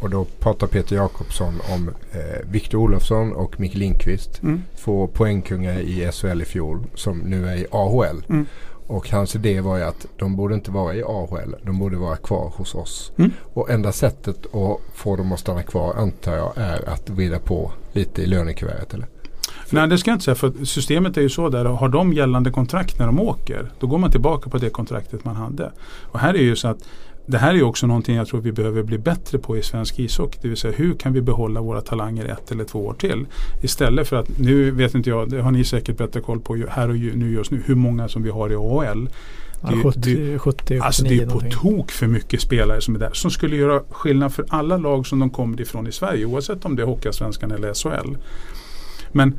Och då pratar Peter Jakobsson om eh, Viktor Olofsson och Micke Lindqvist. Mm. Två poängkungar i SHL i fjol som nu är i AHL. Mm. Och hans idé var ju att de borde inte vara i AHL. De borde vara kvar hos oss. Mm. Och enda sättet att få dem att stanna kvar antar jag är att vrida på lite i lönekuvertet eller? Nej det ska jag inte säga för systemet är ju så där. Har de gällande kontrakt när de åker då går man tillbaka på det kontraktet man hade. Och här är ju så att det här är också någonting jag tror vi behöver bli bättre på i svensk ishockey. Det vill säga hur kan vi behålla våra talanger ett eller två år till. Istället för att, nu vet inte jag, det har ni säkert bättre koll på här och nu just nu, hur många som vi har i AHL. Det, ja, 70, det, 70, alltså det är på tok för mycket spelare som är där. Som skulle göra skillnad för alla lag som de kommer ifrån i Sverige. Oavsett om det är Hockeyallsvenskan eller SHL. Men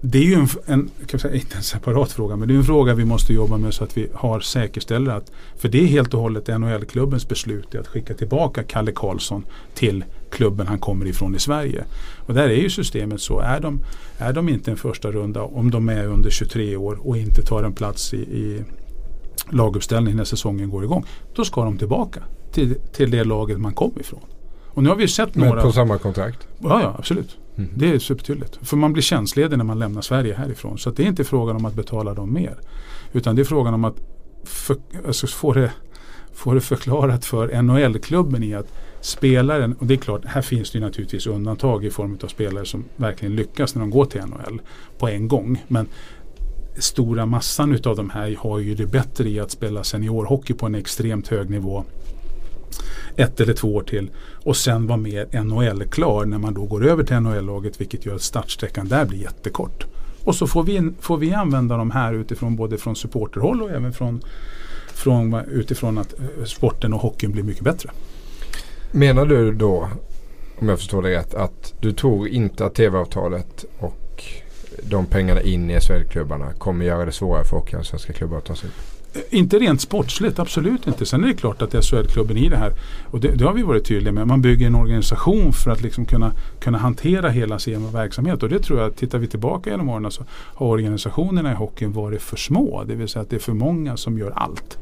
det är ju en, en kan säga, inte en separat fråga, men det är en fråga vi måste jobba med så att vi har säkerställer att, för det är helt och hållet NHL-klubbens beslut att skicka tillbaka Kalle Karlsson till klubben han kommer ifrån i Sverige. Och där är ju systemet så, är de, är de inte en första runda om de är under 23 år och inte tar en plats i, i laguppställning när säsongen går igång, då ska de tillbaka till, till det laget man kom ifrån. Och nu har vi sett Men några... på samma kontrakt? Ja, ja absolut. Mm. Det är supertydligt. För man blir tjänstledig när man lämnar Sverige härifrån. Så det är inte frågan om att betala dem mer. Utan det är frågan om att för, alltså få, det, få det förklarat för NHL-klubben i att spelaren, och det är klart, här finns det naturligtvis undantag i form av spelare som verkligen lyckas när de går till NHL på en gång. Men stora massan utav de här har ju det bättre i att spela seniorhockey på en extremt hög nivå ett eller två år till och sen vara mer NHL-klar när man då går över till NHL-laget vilket gör att startsträckan där blir jättekort. Och så får vi, får vi använda de här utifrån både från supporterhåll och även från, från utifrån att eh, sporten och hockeyn blir mycket bättre. Menar du då, om jag förstår dig rätt, att du tror inte att tv-avtalet och de pengarna in i SHL-klubbarna kommer göra det svårare för hockeyallsvenska klubbar att ta sig upp? Inte rent sportsligt, absolut inte. Sen är det klart att SHL-klubben i det här, och det, det, har vi varit tydliga med, man bygger en organisation för att liksom kunna, kunna hantera hela sin verksamhet. Och det tror jag, tittar vi tillbaka genom åren så har organisationerna i hockeyn varit för små. Det vill säga att det är för många som gör allt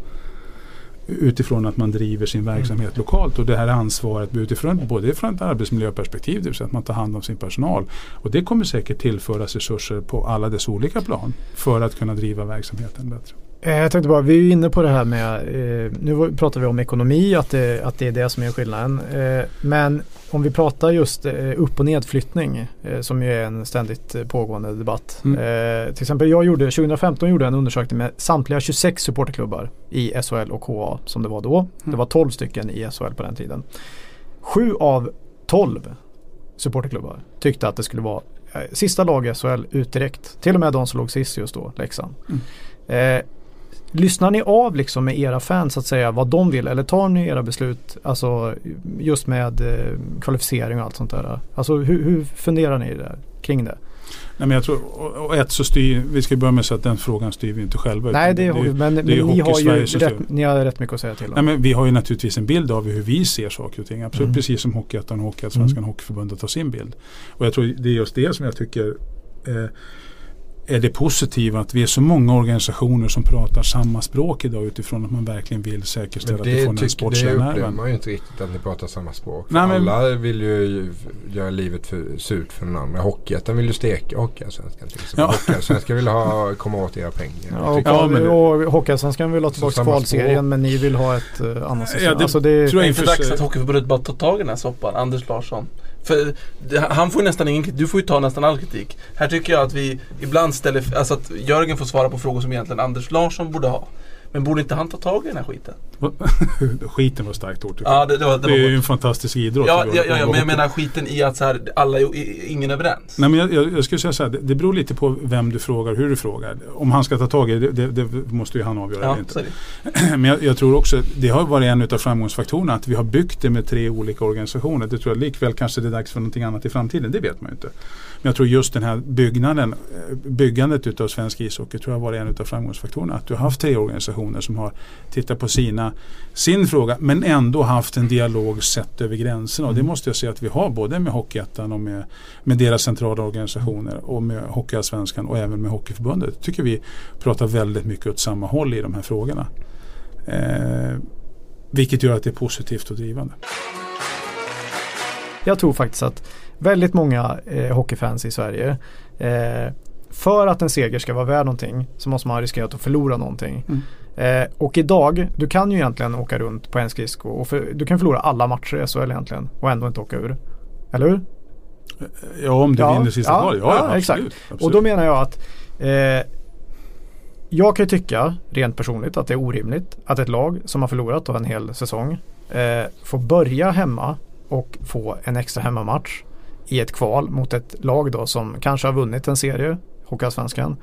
utifrån att man driver sin verksamhet mm. lokalt och det här ansvaret utifrån både från ett arbetsmiljöperspektiv, det vill säga att man tar hand om sin personal. Och det kommer säkert tillföras resurser på alla dess olika plan för att kunna driva verksamheten bättre. Eh, jag tänkte bara, vi är inne på det här med, eh, nu pratar vi om ekonomi, att det, att det är det som är skillnaden. Eh, men om vi pratar just upp och nedflyttning, som ju är en ständigt pågående debatt. Mm. till exempel jag gjorde, 2015 gjorde jag en undersökning med samtliga 26 supporterklubbar i SHL och KA som det var då. Mm. Det var 12 stycken i SHL på den tiden. Sju av 12 supporterklubbar tyckte att det skulle vara sista lag i SHL ut direkt. Till och med de som låg sist just då, Leksand. Mm. Lyssnar ni av liksom med era fans att säga vad de vill eller tar ni era beslut alltså just med eh, kvalificering och allt sånt där? Alltså hur, hur funderar ni där, kring det? Nej, men jag tror, och ett så styr, vi ska börja med att säga att den frågan styr vi inte själva. Nej, det, är, det, men, det men ni, har ju rätt, ni har rätt mycket att säga till om. Nej, men vi har ju naturligtvis en bild av hur vi ser saker och ting. Absolut, mm. precis som Hockeyettan och Hockeyallsvenskan mm. Hockeyförbundet har sin bild. Och jag tror det är just det som jag tycker eh, är det positiva att vi är så många organisationer som pratar samma språk idag utifrån att man verkligen vill säkerställa att vi får den sportsliga nerven. Det upplever man ju inte riktigt att ni pratar samma språk. Nej, men, alla vill ju göra livet för, surt för den andra. Hockeyettan vill ju steka Hockeyallsvenskan. Ja. Hockeyallsvenskan vill ha, komma åt era pengar. Ja, och, ja, men, och Hockeyallsvenskan vill ha tillbaka kvalserien men ni vill ha ett uh, annat system. Ja, det, alltså det, tror jag är inte dags att Hockeyförbundet bara tar tag i den här soppan. Anders Larsson. För han får nästan ingen kritik, du får ju ta nästan all kritik. Här tycker jag att vi ibland ställer, alltså att Jörgen får svara på frågor som egentligen Anders Larsson borde ha. Men borde inte han ta tag i den här skiten? [LAUGHS] skiten var starkt ord. Ja, det, det, var, det, det är ju en fantastisk idrott. Ja, ja, ja, ja men jag menar skiten i att så här, alla är ingen överens. Nej, men jag, jag, jag skulle säga så här, det, det beror lite på vem du frågar, hur du frågar. Om han ska ta tag i det, det, måste ju han avgöra. Ja, inte. [CLEARS THROAT] men jag, jag, tror också, det har varit en av framgångsfaktorerna att vi har byggt det med tre olika organisationer. Det tror jag likväl kanske det är dags för någonting annat i framtiden, det vet man ju inte. Men jag tror just den här byggnaden, eh, byggandet utav svensk ishockey tror jag var en av framgångsfaktorerna. Att du har haft tre organisationer som har tittat på sina, sin fråga men ändå haft en dialog sett över gränserna. Och det mm. måste jag säga att vi har både med Hockeyettan och med, med deras centrala organisationer och med Hockeyallsvenskan och även med Hockeyförbundet. tycker vi pratar väldigt mycket åt samma håll i de här frågorna. Eh, vilket gör att det är positivt och drivande. Jag tror faktiskt att väldigt många eh, hockeyfans i Sverige eh, för att en seger ska vara värd någonting så måste man riskera att förlora någonting. Mm. Eh, och idag, du kan ju egentligen åka runt på en skridsko och för, du kan förlora alla matcher i SHL egentligen och ändå inte åka ur. Eller hur? Ja, om du ja, vinner sista ja, Ja, ja, absolut, exakt. Absolut. Och då menar jag att eh, jag kan ju tycka rent personligt att det är orimligt att ett lag som har förlorat en hel säsong eh, får börja hemma och få en extra hemmamatch i ett kval mot ett lag då som kanske har vunnit en serie, Hockeyallsvenskan.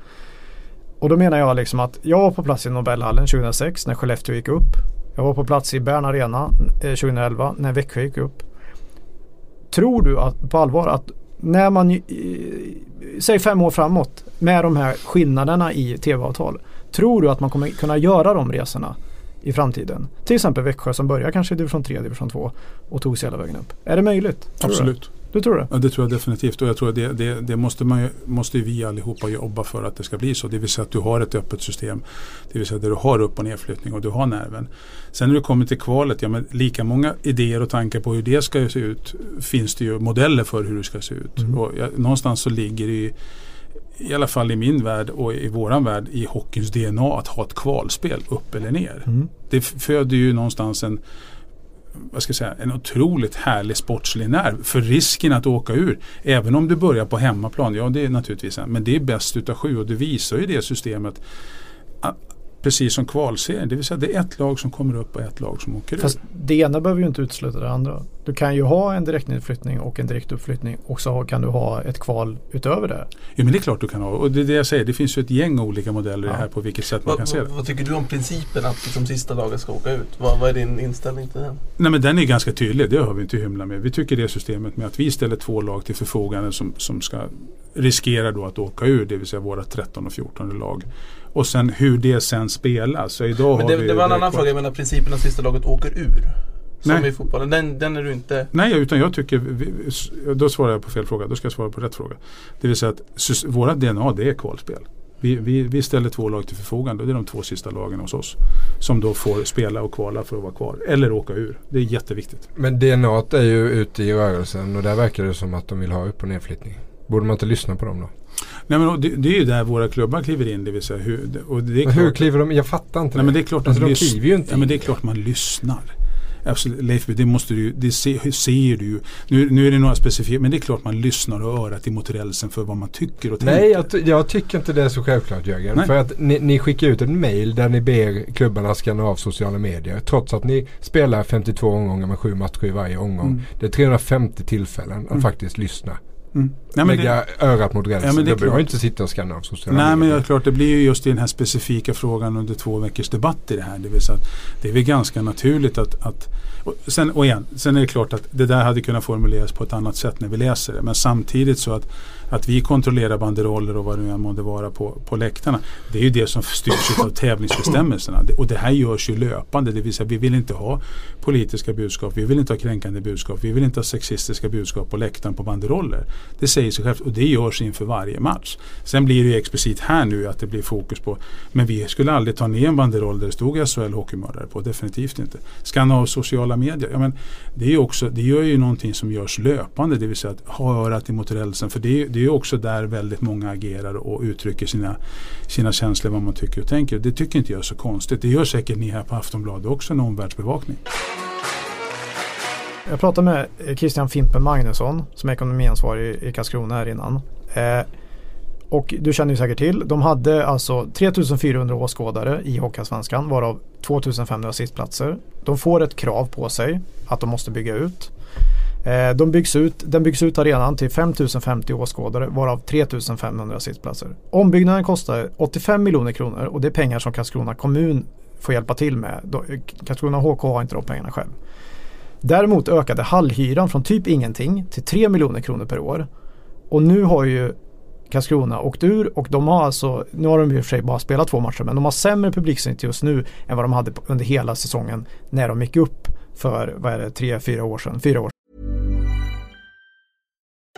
Och då menar jag liksom att jag var på plats i Nobelhallen 2006 när Skellefteå gick upp. Jag var på plats i Bern Arena eh, 2011 när Växjö gick upp. Tror du att, på allvar att när man, eh, säg fem år framåt med de här skillnaderna i tv-avtal. Tror du att man kommer kunna göra de resorna i framtiden? Till exempel Växjö som börjar kanske i division 3, division 2 och tog sig hela vägen upp. Är det möjligt? Absolut. Du tror det? Ja, det tror jag definitivt. Och jag tror att det, det, det, måste, man, måste vi allihopa jobba för att det ska bli så. Det vill säga att du har ett öppet system. Det vill säga där du har upp och nedflyttning och du har nerven. Sen när du kommer till kvalet, ja, men lika många idéer och tankar på hur det ska se ut finns det ju modeller för hur det ska se ut. Mm. Och ja, någonstans så ligger det ju i alla fall i min värld och i våran värld i hockeyns DNA att ha ett kvalspel upp eller ner. Mm. Det föder ju någonstans en vad ska jag säga, en otroligt härlig sportslig nerv. För risken att åka ur, även om du börjar på hemmaplan, ja det är naturligtvis en, men det är bäst utav sju och det visar ju det systemet precis som kvalserien. Det vill säga det är ett lag som kommer upp och ett lag som åker Fast ur. det ena behöver ju inte utesluta det andra. Du kan ju ha en direktnedflyttning och en direktuppflyttning och så kan du ha ett kval utöver det. Ja men det är klart du kan ha. Och det är det jag säger, det finns ju ett gäng olika modeller ja. här på vilket sätt man kan se det. Vad tycker du om principen att liksom sista laget ska åka ut? Vad, vad är din inställning till den? Nej men den är ganska tydlig, det har vi inte hymla med. Vi tycker det systemet med att vi ställer två lag till förfogande som, som ska riskera då att åka ur, det vill säga våra 13 och 14 lag. Och sen hur det sen spelas. Så idag Men det, har vi det var en annan fråga, jag menar principen att sista laget åker ur. Som Nej. i fotbollen, den, den är du inte... Nej, utan jag tycker, vi, då svarar jag på fel fråga, då ska jag svara på rätt fråga. Det vill säga att våra DNA det är kvalspel. Vi, vi, vi ställer två lag till förfogande och det är de två sista lagen hos oss. Som då får spela och kvala för att vara kvar. Eller åka ur. Det är jätteviktigt. Men DNA är ju ute i rörelsen och där verkar det som att de vill ha upp och nedflyttning. Borde man inte lyssna på dem då? Nej, men det, det är ju där våra klubbar kliver in. Det vill säga hur, och det är Men hur klart- kliver de Jag fattar inte Nej, men det är klart alltså, att de kliver ju inte ja, men det är klart man lyssnar. Absolut, Leif, det måste du det ser, ser du ju. Nu, nu är det några specifika, men det är klart man lyssnar och örat emot rälsen för vad man tycker och Nej, tänker. jag, ty- jag tycker inte det är så självklart Jörgen. Nej. För att ni, ni skickar ut en mail där ni ber klubbarna scanna av sociala medier. Trots att ni spelar 52 omgångar med sju matcher i varje omgång. Mm. Det är 350 tillfällen att Mm. faktiskt lyssna. Mm. Nej, men det, Lägga örat mot rälsen. Ja, men det Då behöver inte sitta och scanna av sociala Nej men det är klart det blir ju just i den här specifika frågan under två veckors debatt i det här. Det vill säga att det är väl ganska naturligt att, att och sen, och igen, sen är det klart att det där hade kunnat formuleras på ett annat sätt när vi läser det. Men samtidigt så att, att vi kontrollerar banderoller och vad det nu än månde vara på, på läktarna. Det är ju det som styrs av tävlingsbestämmelserna. Och det här görs ju löpande. Det vill säga vi vill inte ha politiska budskap. Vi vill inte ha kränkande budskap. Vi vill inte ha sexistiska budskap på läktaren på banderoller. Det säger sig självt och det görs inför varje match. Sen blir det ju explicit här nu att det blir fokus på men vi skulle aldrig ta ner en banderoll där det stod SHL hockeymördare på. Definitivt inte. Skanna av sociala medier. Ja, men det, är ju också, det gör ju någonting som görs löpande. Det vill säga att ha örat emot rälsen. För det är, det är också där väldigt många agerar och uttrycker sina, sina känslor. Vad man tycker och tänker. Det tycker inte jag är så konstigt. Det gör säkert ni här på Aftonbladet också. En omvärldsbevakning. Jag pratade med Christian Fimpen Magnusson som är ekonomiansvarig i Karlskrona här innan. Eh, och du känner ju säkert till, de hade alltså 3400 åskådare i Hockeyallsvenskan varav 2500 sittplatser. De får ett krav på sig att de måste bygga ut. Eh, de byggs ut. Den byggs ut arenan till 5050 åskådare varav 3500 sittplatser. Ombyggnaden kostar 85 miljoner kronor och det är pengar som Karlskrona kommun får hjälpa till med. Eh, Karlskrona HK har inte de pengarna själv. Däremot ökade hallhyran från typ ingenting till 3 miljoner kronor per år. Och nu har ju Karlskrona åkt ur och de har alltså, nu har de i och för sig bara spelat två matcher men de har sämre publiksnitt just nu än vad de hade under hela säsongen när de gick upp för, vad är det, tre, fyra år sedan, fyra år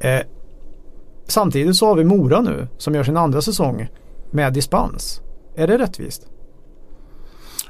Eh, samtidigt så har vi Mora nu som gör sin andra säsong med dispens. Är det rättvist?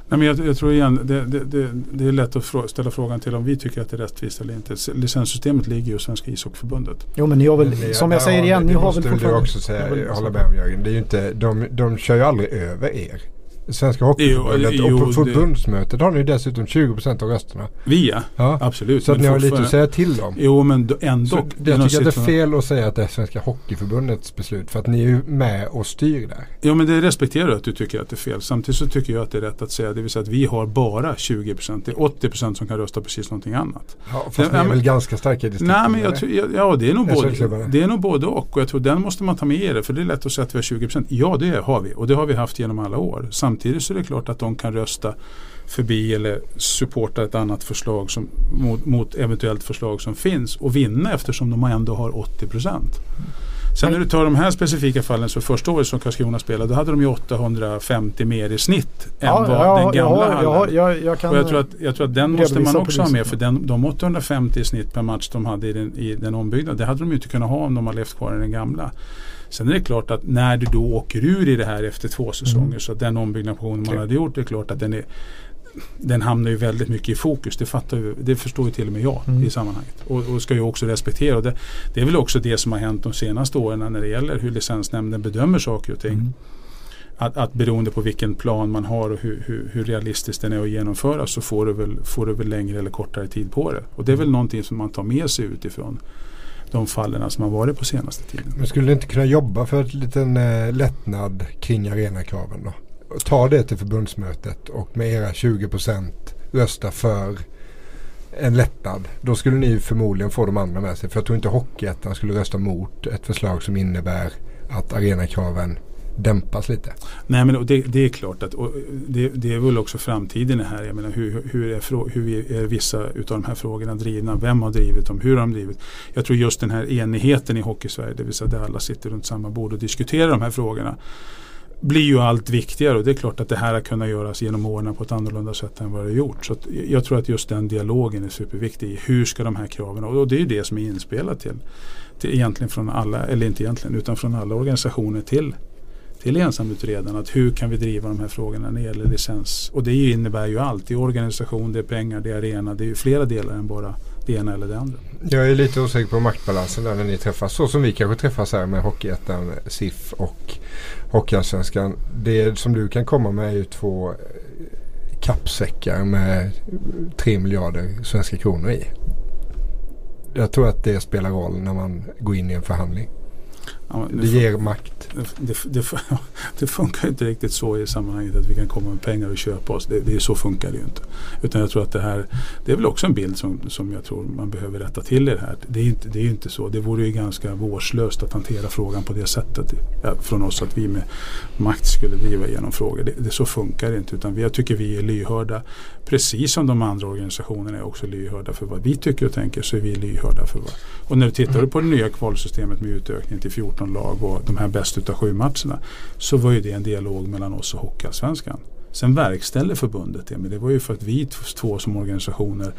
Nej, men jag, jag tror igen, det, det, det, det är lätt att frå, ställa frågan till om vi tycker att det är rättvist eller inte. Licenssystemet ligger ju hos Svenska ishockeyförbundet. Jo men ni har väl, Men som jag säger har igen, ni- ni det har måste väl du fortfarande... också säga, Ja, väl- jag håller med om Jörgen. Det är ju inte, de, de kör ju aldrig över er. Svenska Hockeyförbundet Jo, och på jo, det- förbundsmötet har ni dessutom 20% av rösterna. Vi ja, Ja. absolut. Så att ni har lite att säga till dem. Jo men då- ändå. Så jag tycker att det är fel att säga att det är Svenska Hockeyförbundets beslut. För att ni är ju med och styr där. Jo men det respekterar jag att du tycker att det är fel. Samtidigt så tycker jag att det är rätt att säga. Det vill säga att vi har bara 20%. Det är 80% som kan rösta precis någonting annat. Ja, fast Ja, ni är men- väl ganska starka i Nej men jag distrikten, tror, ja, ja det är, nog både, det är nog både och. Och jag tror den måste man ta med i det. För det är lätt att säga att vi har 20%. Ja det har vi. Och det har vi haft genom alla år. Samtidigt så är det klart att de kan rösta förbi eller supporta ett annat förslag som, mot, mot eventuellt förslag som finns och vinna eftersom de ändå har 80 procent. Sen när du tar de här specifika fallen så första året som Karlskrona spelade då hade de ju 850 mer i snitt än Ja, vad ja, den gamla har- hallen. har- jag, jag kan och jag tror att, jag tror att den måste man också ha med för den, de 850 i snitt per match de hade i den, i den ombyggnaden det hade de ju inte kunnat ha om de hade levt kvar i den gamla. Sen är det klart att när du då åker ur i det här efter två säsonger Mm. så den ombyggnationen man hade gjort det är klart att den är den hamnar ju väldigt mycket i fokus. Det, fattar ju, det förstår ju till och med jag Mm. i sammanhanget. Och, och ska ju också respektera. Och det, det är väl också det som har hänt de senaste åren när det gäller hur licensnämnden bedömer saker och ting. Mm. Att, att beroende på vilken plan man har och hur, hur, hur realistiskt den är att genomföra så får du, väl, får du väl längre eller kortare tid på det. Och det är väl någonting som man tar med sig utifrån de fallen som har varit på senaste tiden. Men skulle ni inte kunna jobba för ett liten eh, lättnad kring arenakraven då? Ta det till förbundsmötet och med era 20% rösta för en lättnad. Då skulle ni förmodligen få de andra med sig. För jag tror inte Hockeyettan skulle rösta mot ett förslag som innebär att arenakraven dämpas lite. Nej men det, det är klart att och det, det är väl också framtiden här. Jag menar hur, hur, är, hur är vissa utav de här frågorna drivna? Vem har drivit dem? Hur har de drivit? Jag tror just den här enigheten i Hockeysverige, det vill säga där alla sitter runt samma bord och diskuterar de här frågorna blir ju allt viktigare och det är klart att det här har kunnat göras genom åren på ett annorlunda sätt än vad det har gjort. Så att jag tror att just den dialogen är superviktig. Hur ska de här kraven, och det är ju det som är inspelat till, till egentligen från alla, eller inte egentligen, utan från alla organisationer till till ensamutredarna. Att hur kan vi driva de här frågorna när det gäller licens? Och det innebär ju allt. Det är organisation, det är pengar, det är arena. Det är ju flera delar än bara det ena eller det andra. Jag är lite osäker på maktbalansen där när ni träffas. Så som vi kanske träffas här med Hockeyettan, SIF och Hockeyallsvenskan. Det som du kan komma med är ju två eh, kappsäckar med 3 miljarder svenska kronor i. Jag tror att det spelar roll när man går in i en förhandling. Ja, det, ger makt det, det, [LAUGHS] det funkar inte riktigt så i sammanhanget att vi kan komma med pengar och köpa oss. Det, det så funkar det ju inte. Utan jag tror att det här, det är väl också en bild som, som jag tror man behöver rätta till i det här. Det är ju inte, det är inte så. Det vore ju ganska vårdslöst att hantera frågan på det sättet. Ja, från oss att vi med makt skulle driva igenom frågor. Det, det, så funkar det inte. Utan jag tycker vi är lyhörda. Precis som de andra organisationerna är också lyhörda för vad vi tycker och tänker så är vi lyhörda för vad. Och när du tittar på det nya kvalsystemet med utökning till 14 lag och de här bäst utav sju matcherna så var ju det en dialog mellan oss och Hockeyallsvenskan. Sen verkställer förbundet det men det var ju för att vi två som organisationer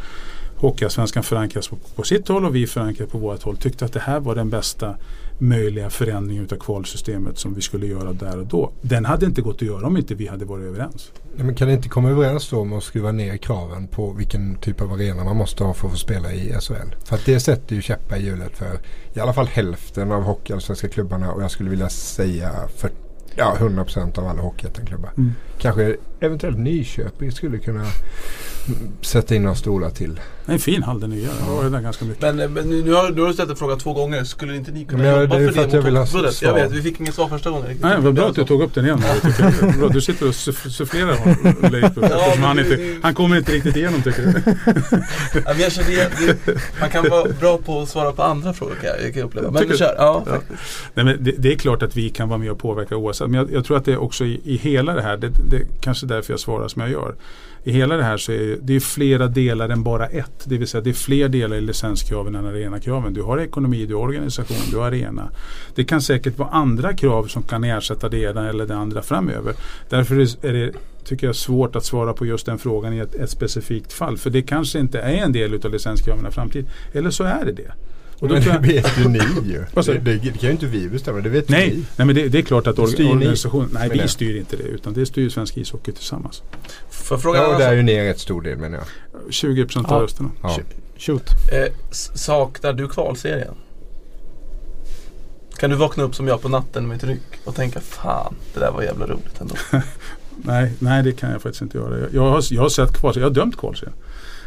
Hockeyallsvenskan förankras på, på sitt håll och vi förankras på vårt håll tyckte att det här var den bästa möjliga förändringen utav kvalsystemet som vi skulle göra där och då. Den hade inte gått att göra om inte vi hade varit överens. Ja, men kan ni inte komma överens då om att skruva ner kraven på vilken typ av arena man måste ha för att få spela i SHL? För att det sätter ju käppar i hjulet för i alla fall hälften av hockeyallsvenska klubbarna och jag skulle vilja säga för ja, 100% av alla hockeyettanklubbar. Mm. Kanske eventuellt Nyköping skulle kunna sätta in några stolar till. En fin hall den nya. Jag där ganska mycket. Men, eh, men nu, har, har du ställt en fråga två gånger. Skulle inte ni kunna Men jobba det är för, för att det jag vill ha svar. Jag vet, vi fick inget svar första gången. Nej, vad bra att du tog upp den igen. Bra. Du sitter och suff- sufflerar honom, Leif. Ja, han, inte, han kommer inte riktigt igenom tycker du. Ja, men jag känner igen, det, man kan vara bra på att svara på andra frågor kan jag, kan uppleva. Men kör. Ja, Ja. Nej, men det, det är klart att vi kan vara med och påverka oavsett. Men jag, jag tror att det är också i, i hela det här, det, det kanske därför jag svarar som jag gör. I hela det här så är det är flera delar än bara ett. Det vill säga det är fler delar i licenskraven än arenakraven. Du har ekonomi, du har organisation, du har arena. Det kan säkert vara andra krav som kan ersätta det ena eller det andra framöver. Därför är det tycker jag svårt att svara på just den frågan i ett, ett specifikt fall. För det kanske inte är en del av licenskraven i framtiden. Eller så är det det. Och då Men det vet ju ni ju. [LAUGHS] Det, du? det, det kan ju inte vi bestämma, det vet Nej, ni. nej men det, det är klart att organisationen, nej vi styr inte det utan det styr Svensk ishockey tillsammans. Får jag fråga Ja, och där är ju ni en rätt stor del menar jag. 20% av Ja. rösterna. Ja. Shoot. Eh, saknar du kvalserien? Kan du vakna upp som jag på natten med ett ryck och tänka fan, det där var jävla roligt ändå. [LAUGHS] Nej, nej, det kan jag faktiskt inte göra. Jag, jag, har, jag har sett kval, jag har dömt kvalserien.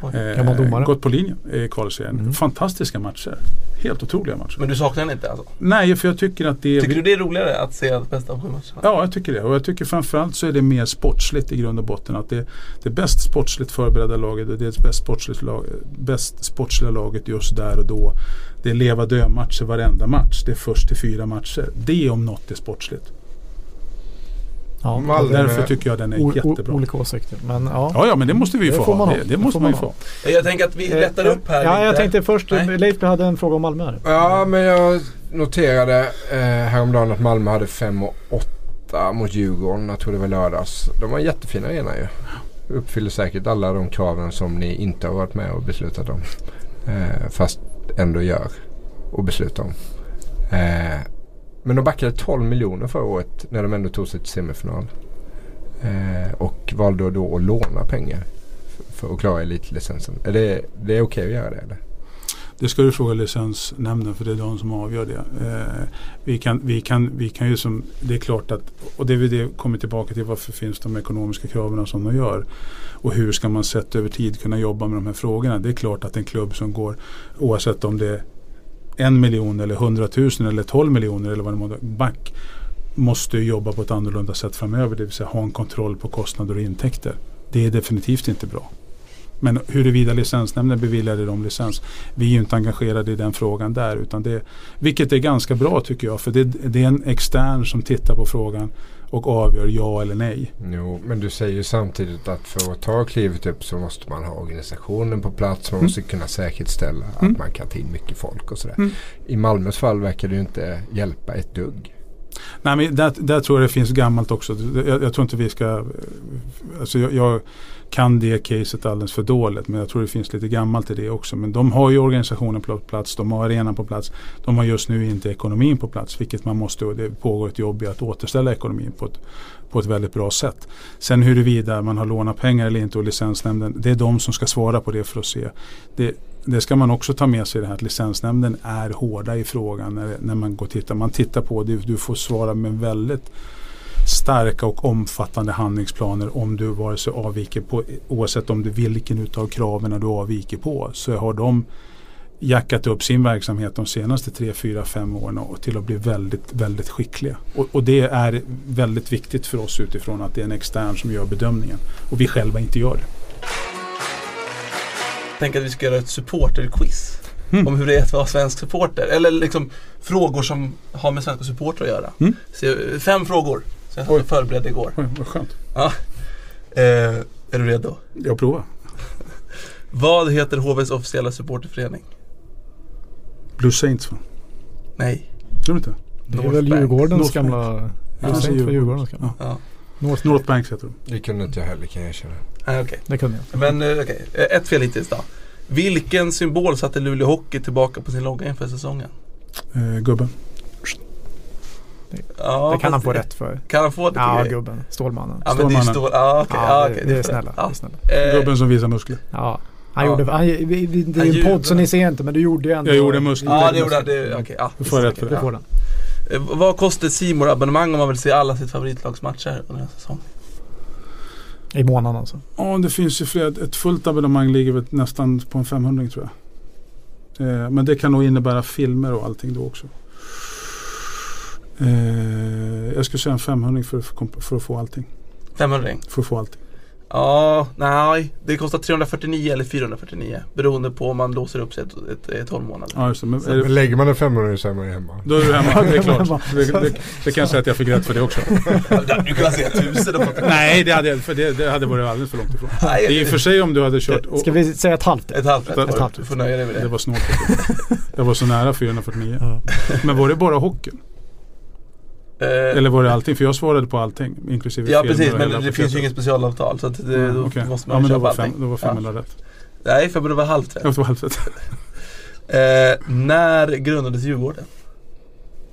Oj. Gammal domare. gått på linjen i kvalserien. Mm. Fantastiska matcher. Helt otroliga matcher. Men du saknar den inte alltså? Nej, för jag tycker att det är... Tycker du det är roligare att se bästa av sju matcherna? Ja, jag tycker det. Och jag tycker framförallt så är det mer sportsligt i grund och botten. Att det, det bäst sportsligt förberedda laget och det är det bäst, sportsligt lag, bäst sportsliga laget just där och då. Det är leva dö matcher varenda match. Det är först till fyra matcher. Det om något är sportsligt. Ja, Malmö- Därför tycker jag den är o- jättebra. olika åsikter. Men ja. Ja, ja, men det måste vi ju Det få får man. Det, det måste man ju få. Jag tänker att vi lättar Eh, upp här Ja, lite. jag tänkte först, Nej. Leif hade en fråga om Malmö här. Ja, men jag noterade eh, häromdagen att Malmö hade 5 och 8 mot Djurgården. Jag tror det var lördags. De var en jättefin arena ju. Uppfyller säkert alla de kraven som ni inte har varit med och beslutat om. Eh, fast ändå gör och beslutar om. Eh, men de backade 12 miljoner förra året när de ändå tog sig till semifinal. Eh, och valde då att låna pengar för att klara elitlicensen. Är det, det är okej att göra det eller? Det ska du fråga licensnämnden för det är de som avgör det. Eh, vi, kan, vi, kan, vi kan ju som, det är klart att, och det är det kommer tillbaka till varför finns de ekonomiska kraven som de gör. Och hur ska man sett över tid kunna jobba med de här frågorna. Det är klart att en klubb som går, oavsett om det är en miljon eller hundratusen eller tolv miljoner eller vad det må vara, back måste jobba på ett annorlunda sätt framöver. Det vill säga ha en kontroll på kostnader och intäkter. Det är definitivt inte bra. Men huruvida licensnämnden beviljade dem licens, vi är ju inte engagerade i den frågan där. Utan det, vilket är ganska bra tycker jag. För det, det är en extern som tittar på frågan och avgör ja eller nej. Jo, men du säger ju samtidigt att för att ta klivet upp så måste man ha organisationen på plats. Man Mm. måste kunna säkerställa Mm. att man kan ta in mycket folk och sådär. Mm. I Malmös fall verkar det ju inte hjälpa ett dugg. Nej, men där, där tror jag det finns gammalt också. Jag, jag tror inte vi ska... eh, Alltså jag, jag kan det caset alldeles för dåligt. Men jag tror det finns lite gammalt i det också. Men de har ju organisationen på plats. De har arenan på plats. De har just nu inte ekonomin på plats. Vilket man måste. Och det pågår ett jobb i att återställa ekonomin på ett, på ett väldigt bra sätt. Sen huruvida man har lånat pengar eller inte och licensnämnden. Det är de som ska svara på det för att se. Det, det ska man också ta med sig det här att licensnämnden är hårda i frågan när, när man går och tittar. Man tittar på det, du får svara med väldigt starka och omfattande handlingsplaner om du vare sig avviker på, oavsett om du vilken utav kraven du avviker på, så har de jackat upp sin verksamhet de senaste 3, 4, 5 åren och till att bli väldigt, väldigt skickliga. Och, och det är väldigt viktigt för oss utifrån att det är en extern som gör bedömningen och vi själva inte gör det. Tänker att vi ska göra ett supporterquiz. Mm. Om hur det är att vara svensk supporter. Eller liksom frågor som har med svenska supporter att göra. Mm. Så, fem frågor. Så jag Oj. satt och förberedde igår. Oj, vad skönt. Ja. Eh, är du redo? Jag provar. Vad heter HVs officiella supporterförening? Blue Saints va? Nej. Tror du inte? Det är North väl Bank. Djurgårdens North gamla... Ja, för Djurgårdens gamla. Ja. North, North Banks heter de. Det kunde inte jag heller kan jag erkänna. Nej, okej. det kunde jag. Men eh, okej, Eh, ett fel hittills då. Vilken symbol satte Luleå Hockey tillbaka på sin logga inför säsongen? Eh, gubben. Ja, det kan han få rätt för. Kan han få det? Ja, gubben. Stålmannen. Ja, men det är ju Stålmannen. stor. Ja. Ja, ja, det, det är snälla. Ja. Det är snälla. Eh, Gubben som visar muskler. Ja. Han Ja. gjorde, han, det är Han en podd så ni ser inte men du gjorde ju ändå. Jag gjorde muskler. Ja, det gjorde han. Det- ja. Du får rätt för det. den. Eh, Vad kostar Simor abonnemang om man vill se alla sitt favoritlags matcher under en säsong? I månaden alltså. Ja, det finns ju fler. Ett fullt abonnemang ligger väl nästan på en 500 tror jag. Eh, men det kan nog innebära filmer och allting då också. Eh, jag skulle säga en 500 för, att få- för att få allting. 500 För att få allting. Ja, nej. Det kostar 349 eller 449 beroende på om man låser upp sig ett, ett, ett 12 månader. Ja, just det. Men Men det, lägger man en 500 så är man ju hemma. då är du hemma. Det är klart. [LAUGHS] hemma. Det, det, det kan jag säga att jag fick rätt för det också. Du kan säga tusen och fått Nej, det hade, för det, det hade varit alldeles för långt ifrån. Nej, Det är och för sig om du hade kört... och- Ska vi säga ett halvt? Ett halvt rätt. Ett halvt. Du får nöja dig med Det det. var snålt. Jag var så nära 449. Ja. Men var det bara hockeyn? Eh, Eller var det allting? För jag svarade på allting. Inklusive Ja precis, men det finns ju inget specialavtal så att det, Ja, då okej. måste ja, man men då köpa var, allting. fem, då var 500 rätt. Nej, 500 var halvt rätt. Jag var halvt rätt. [LAUGHS] Eh, när grundades Djurgården?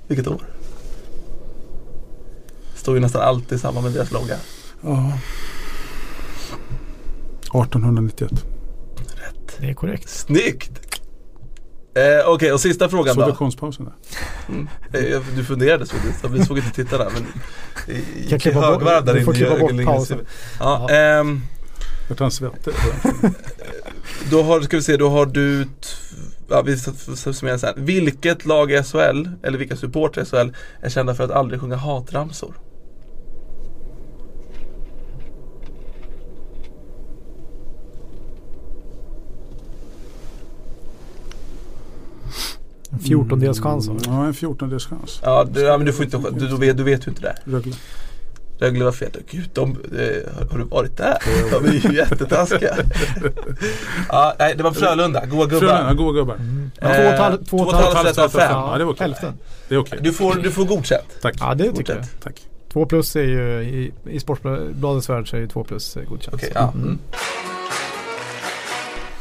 Vilket år? Står ju nästan alltid samma med deras logga. Ja. 1891. Det är korrekt. Snyggt! Eh, Okej, och sista frågan då. konstpausen där? Mm. Eh, Du funderade så vi såg inte titta där men i- Kan i högvarv där du får inne klippa i bort pausen. Ja, ehm, Jag tar en svett. Då har, ska vi se, då har du, ja vi får summera så här. Vilket lag i SHL, eller vilka supportrar i SHL är kända för att aldrig sjunga hatramsor? En fjortondels chans. Mm. Ja, en fjortondels chans. Ja, du, ja men du får inte, du, du, vet, du vet ju inte det. Rögle. Rögle var fel. Gud, de, eh, har, har du varit där? [LAUGHS] De är ju jättetaskiga. [LAUGHS] ja, nej, det var Frölunda. Goa gubbar. Frölunda, goa gubbar. Två och ett halvt- två och ett halvt av fem. Ja, det var okej. Hälften. Det är okej. Du får, du får godkänt. Tack. Ja det tycker jag. Tack. Två plus är ju i, i Sportbladets värld så är ju två plus eh, godkänt. Okej, ja. Mm.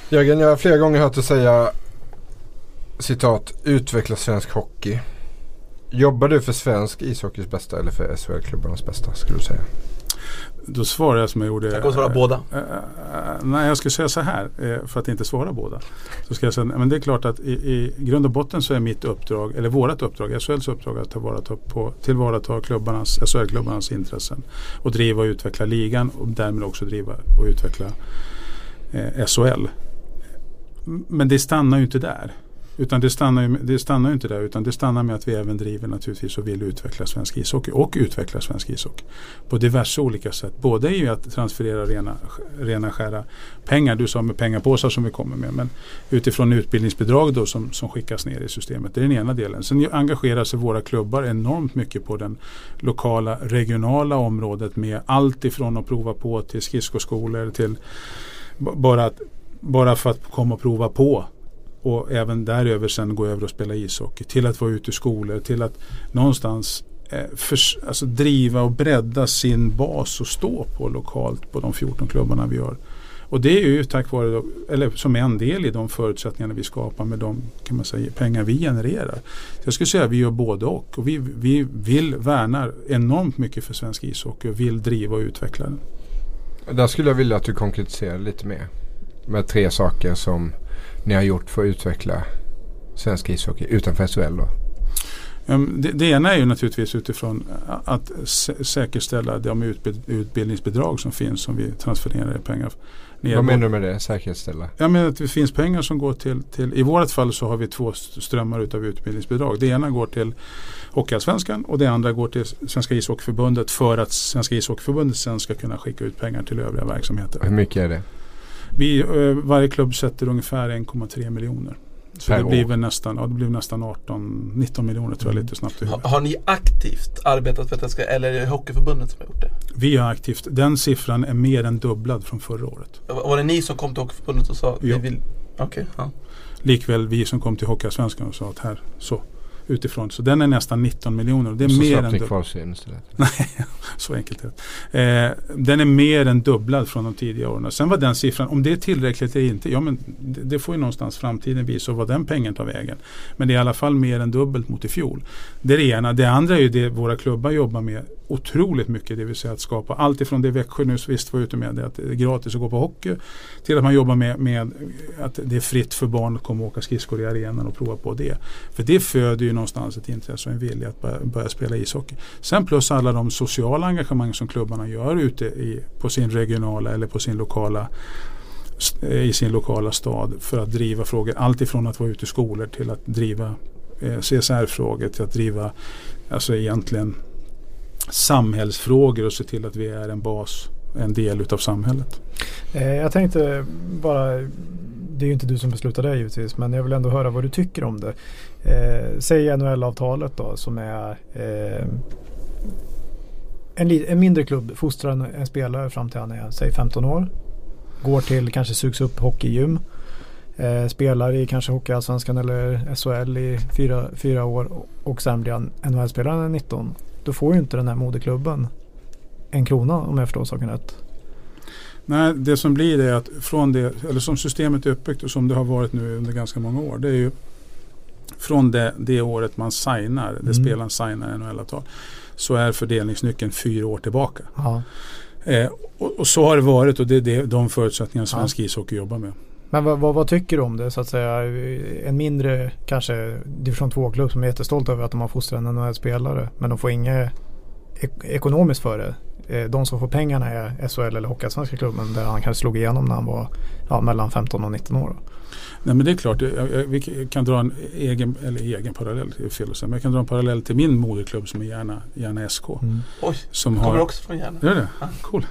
Jörgen, jag har flera gånger hört dig säga citat utveckla svensk hockey. Jobbar du för svensk ishockeys bästa eller för SHL-klubbarnas bästa skulle du säga? Då svarar jag som jag gjorde. Jag kommer svara eh, båda. eh, nej, jag skulle säga så här för att inte svara båda. Så ska jag säga, men det är klart att i, i grund och botten så är mitt uppdrag, eller vårat uppdrag, SHLs uppdrag att tillvarata, på, tillvarata klubbarnas, SHL-klubbarnas intressen och driva och utveckla ligan och därmed också driva och utveckla eh, SHL. Men det stannar ju inte där. Utan det stannar, ju, det stannar inte där utan det stannar med att vi även driver naturligtvis och vill utveckla svensk ishockey och utveckla svensk ishockey på diverse olika sätt. Både i att transferera rena, rena skära pengar, du sa med pengapåsar som vi kommer med, men utifrån utbildningsbidrag då som, som skickas ner i systemet. Det är den ena delen. Sen engagerar sig våra klubbar enormt mycket på den lokala, regionala området med allt ifrån att prova på till skridskoskolor till bara, att, bara för att komma och prova på och även däröver sen gå över och spela ishockey. Till att vara ute i skolor, till att någonstans eh, alltså driva och bredda sin bas och stå på lokalt på de 14 klubbarna vi gör. Och det är ju tack vare, då- eller som en del i de förutsättningarna vi skapar med de kan man säga, pengar vi genererar. Så jag skulle säga att vi gör både och. och vi, vi vill värna enormt mycket för svensk ishockey och vill driva och utveckla den. Där skulle jag vilja att du konkretiserar lite mer. Med tre saker som ni har gjort för att utveckla svensk ishockey utanför SHL då. Um, Det, det ena är ju naturligtvis utifrån att sä- säkerställa de utbild, utbildningsbidrag som finns som vi transfererar pengar ner. Vad menar du med det? Säkerställa? Jag menar att det finns pengar som går till, till i vårt fall så har vi två st- strömmar utav utbildningsbidrag. Det ena går till Hockeyallsvenskan och det andra går till Svenska ishockeyförbundet för att Svenska ishockeyförbundet sen ska kunna skicka ut pengar till övriga verksamheter. Hur mycket är det? Vi, eh, varje klubb sätter ungefär 1,3 miljoner. Så det blir väl nästan, ja, det blir nästan 18-19 miljoner tror jag lite snabbt Har, har ni aktivt arbetat för att det ska, eller är det Hockeyförbundet som har gjort det? Vi har aktivt, den siffran är mer än dubblad från förra året. Var det ni som kom till Hockeyförbundet och sa Ja. vi vill... Okej, ja. Likväl vi som kom till Hockeyallsvenskan och sa att här, så utifrån. Så den är nästan 19 miljoner. Det är Så mer än dubbelt. kvalserien istället. [LAUGHS] Så enkelt är det. Eh, den är mer än dubblad från de tidigare åren. Sen var den siffran, om det är tillräckligt eller inte, ja men det, det får ju någonstans framtiden visa vad den pengen tar vägen. Men det är i alla fall mer än dubbelt mot i fjol. Det är det ena. Det andra är ju det våra klubbar jobbar med otroligt mycket. Det vill säga att skapa allt ifrån det Växjö nu visst var ute med, det att det är gratis att gå på hockey. Till att man jobbar med, med att det är fritt för barn att komma och åka skridskor i arenan och prova på det. För det föder ju någonstans ett intresse och en vilja att börja, börja spela ishockey. Sen plus alla de sociala engagemang som klubbarna gör ute i, på sin regionala eller på sin lokala eh, i sin lokala stad för att driva frågor. Allt ifrån att vara ute i skolor till att driva eh, CSR-frågor till att driva alltså egentligen samhällsfrågor och se till att vi är en bas, en del utav samhället. Eh, jag tänkte bara, det är ju inte du som beslutar det givetvis, men jag vill ändå höra vad du tycker om det. Eh, säg NHL-avtalet då som är eh, en, en mindre klubb fostrar en, en spelare fram till han är säg 15 år. Går till, kanske sugs upp hockeygym. Eh, spelar i kanske Hockeyallsvenskan eller SHL i fyra, fyra år och, och sen blir han NHL-spelare när han är 19. Då får ju inte den här moderklubben en krona om jag förstår saken rätt. Nej, det som blir är att från det, eller som systemet är uppbyggt och som det har varit nu under ganska många år. Det är ju från det, det året man signar, det Mm. spelaren signar NHL-avtal. Så är fördelningsnyckeln fyra år tillbaka. Ja. Eh, och, och så har det varit och det är det, de förutsättningar Ja. svensk ishockey jobbar med. Men vad, vad, vad tycker du om det så att säga? En mindre kanske division 2-klubb som är jättestolt över att de har fostrat en NHL-spelare. Men de får inget ek- ekonomiskt för det. Eh, De som får pengarna är SHL eller Hockeyallsvenska klubben där han kanske slog igenom när han var ja, mellan 15 och 19 år. Nej men det är klart, jag, jag, vi kan dra en egen, eller egen parallell, det är fel att säga, men jag kan dra en parallell till min moderklubb som är Järna, Järna SK. Oj, Som kommer har, också från Järna. Gör det? Ja. Cool.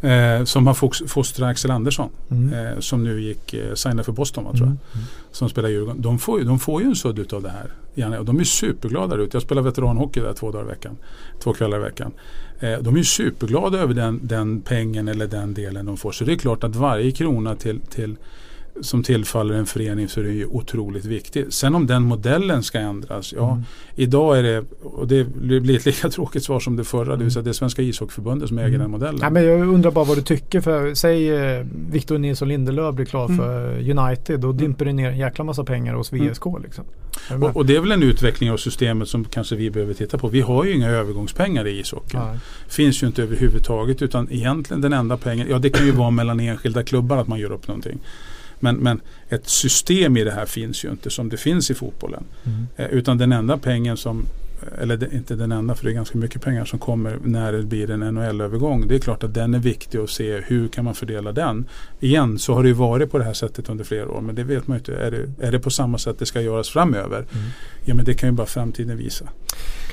Eh, som har fostrat Axel Andersson. Mm. Eh, som nu gick, eh, signade för Boston va, tror jag. Mm. Som spelar Djurgården. De får, de får ju en sudd utav det här. Och de är superglada ute. Jag spelar veteranhockey där två dagar i veckan. Två kvällar i veckan. Eh, de är superglada över den, den pengen eller den delen de får. Så det är klart att varje krona till, till som tillfaller en förening så är det ju otroligt viktigt. Sen om den modellen ska ändras, ja Mm. idag är det, och det blir ett lika [LAUGHS] tråkigt svar som det förra, det vill säga det är Svenska ishockeyförbundet som äger Mm. den modellen. Nej, men jag undrar bara vad du tycker. För, säg eh, Victor Nilsson Lindelöf blir klar Mm. för United. Då dimper det ner en jäkla massa pengar hos VSK. Liksom. Och, och det är väl en utveckling av systemet som kanske vi behöver titta på. Vi har ju inga övergångspengar i ishockeyn. Ja. Finns ju inte överhuvudtaget utan egentligen den enda pengen, ja det kan ju vara mellan enskilda klubbar att man gör upp någonting. Men, men ett system i det här finns ju inte som det finns i fotbollen. Mm. Eh, utan den enda pengen som, eller det, inte den enda för det är ganska mycket pengar som kommer när det blir en NHL-övergång. Det är klart att den är viktig att se hur kan man fördela den. Igen så har det ju varit på det här sättet under flera år men det vet man ju inte. Är det, är det på samma sätt det ska göras framöver? Mm. Ja men det kan ju bara framtiden visa.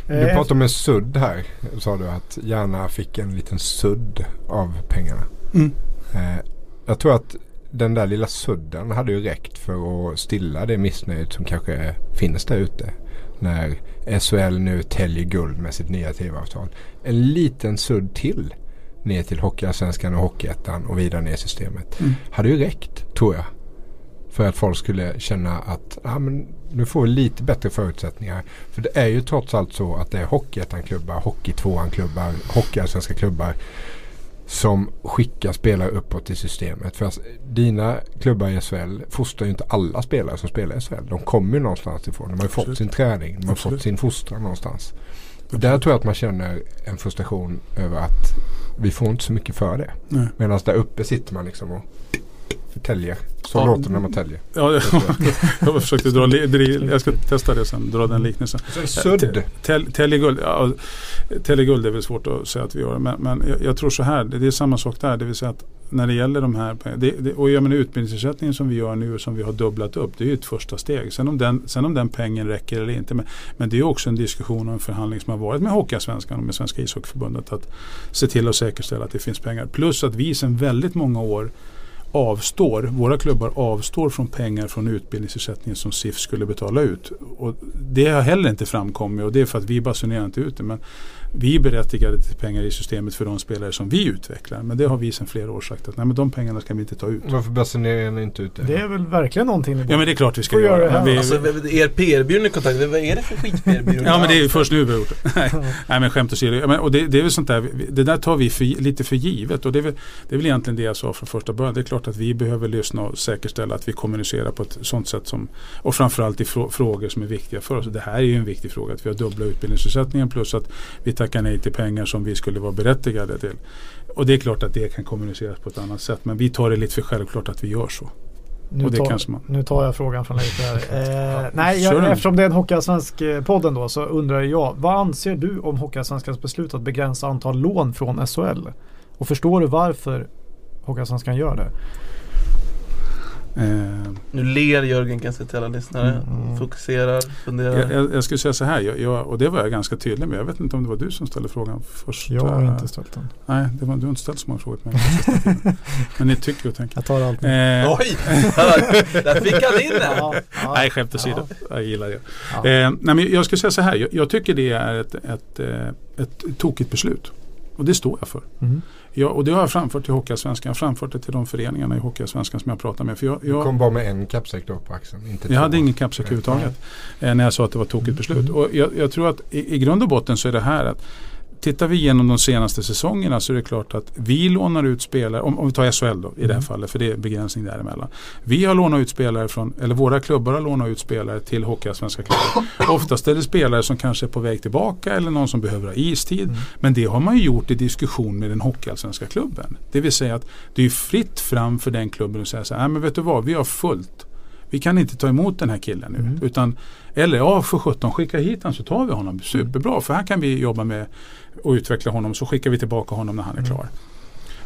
Du Eh, pratade om en sudd här. Sa du att gärna fick en liten sudd av pengarna. Mm. Eh, jag tror att den där lilla sudden hade ju räckt för att stilla det missnöjet som kanske finns där ute. När SHL nu täljer guld med sitt nya tv-avtal. En liten sudd till ner till Hockeyallsvenskan och Hockeyettan och vidare ner i systemet. Mm. Hade ju räckt tror jag. För att folk skulle känna att ah, men nu får vi lite bättre förutsättningar. För det är ju trots allt så att det är Hockeyettan-klubbar, Hockeytvåan-klubbar, Hockeyallsvenska klubbar som skickar spelare uppåt i systemet. För att dina klubbar i SHL fostrar ju inte alla spelare som spelar i SHL. De kommer ju någonstans ifrån. De har ju fått Absolut. sin träning. De har Absolut. fått sin fostran någonstans. Och där tror jag att man känner en frustration över att vi får inte så mycket för det. Medan där uppe sitter man liksom och täljer. Så Ja. låter det när man täljer. Ja, [LAUGHS] jag försökte dra, jag ska testa det sen, dra den liknelsen. Sudd. Teleguld, ja, Teleguld är väl svårt att säga att vi gör. Men, men jag, jag tror så här, det, det är samma sak där. Det vill säga att när det gäller de här, det, det, och jag menar utbildningsersättningen som vi gör nu och som vi har dubblat upp. Det är ju ett första steg. Sen om den, sen om den pengen räcker eller inte. Men, men det är också en diskussion och en förhandling som har varit med Hockeyallsvenskan och med Svenska ishockeyförbundet. Att se till att säkerställa att det finns pengar. Plus att vi sedan väldigt många år avstår, våra klubbar avstår från pengar från utbildningsersättningen som SIF skulle betala ut. Och det har heller inte framkommit och det är för att vi basunerar inte ut det. Men vi är berättigade till pengar i systemet för de spelare som vi utvecklar. Men det har vi sedan flera år sagt att nej, men de pengarna ska vi inte ta ut. Varför basunerar ni inte ut det? Det är väl verkligen någonting ni Ja men det är klart vi ska göra. göra vi, Alltså er PR-byrå i kontakt, vad är det för skit-PR-byrå? Ja men det är först nu vi har gjort det. [LAUGHS] Nej, nej men skämt åsido. Ja, men, och det, det är väl sånt där, det där tar vi för, lite för givet. Och det är, väl, det är väl egentligen det jag sa från första början. Det är klart att vi behöver lyssna och säkerställa att vi kommunicerar på ett sånt sätt som och framförallt i frå, frågor som är viktiga för oss. Det här är ju en viktig fråga. Att vi har dubbla utbildningsersättningen plus att vi tackar nej till pengar som vi skulle vara berättigade till. Och det är klart att det kan kommuniceras på ett annat sätt. Men vi tar det lite för självklart att vi gör så. Nu, tar, nu tar jag frågan från Leif här. [LAUGHS] Eh, nej, Kör jag, eftersom det är en Hockeyallsvensk eh, podden då så undrar jag. Vad anser du om Hockeyallsvenskans beslut att begränsa antal lån från SHL? Och förstår du varför Hockeyallsvenskan gör det? Eh, Nu ler Jörgen kan jag säga till alla lyssnare. Mm. Fokuserar, funderar. jag, jag, jag skulle säga så här, jag, jag, och det var jag ganska tydlig med. Jag vet inte om det var du som ställde frågan först. Jag har Eh, inte ställt den. Nej, det var, du har inte ställt så många frågor till mig. Men ni tycker och tänker. Jag tar allt. Eh, Oj! Där fick han in det! Ja, ja, nej, skämt åsido. Ja. Jag gillar det. ja. Eh, nej, men jag skulle säga så här. Jag, jag tycker det är ett, ett, eh, ett tokigt beslut. Och det står jag för. Mhm. Ja, och det har jag framfört till Hockeyallsvenskan. Jag har framfört det till de föreningarna i Hockeyallsvenskan som jag pratar med. För jag, Du jag, kom bara med en kappsäck då på axeln. Inte Jag två. hade ingen kappsäck överhuvudtaget eh, när jag sa att det var ett tokigt beslut. Och jag, jag tror att i, i grund och botten så är det här att Tittar vi igenom de senaste säsongerna så är det klart att vi lånar ut spelare, om, om vi tar SHL då i det här fallet, för det är begränsning däremellan. Vi har lånat ut spelare från, eller våra klubbar har lånat ut spelare till Hockeyallsvenska klubbar. [COUGHS] Oftast är det spelare som kanske är på väg tillbaka eller någon som behöver ha istid. Men det har man ju gjort i diskussion med den Hockeyallsvenska klubben. Det vill säga att det är fritt fram för den klubben att säga så här, "Nej, men vet du vad, vi har fullt. Vi kan inte ta emot den här killen nu. Mm. Utan, eller ja, för 17 skicka hit honom så tar vi honom. Superbra, för här kan vi jobba med och utveckla honom. Så skickar vi tillbaka honom när han är klar.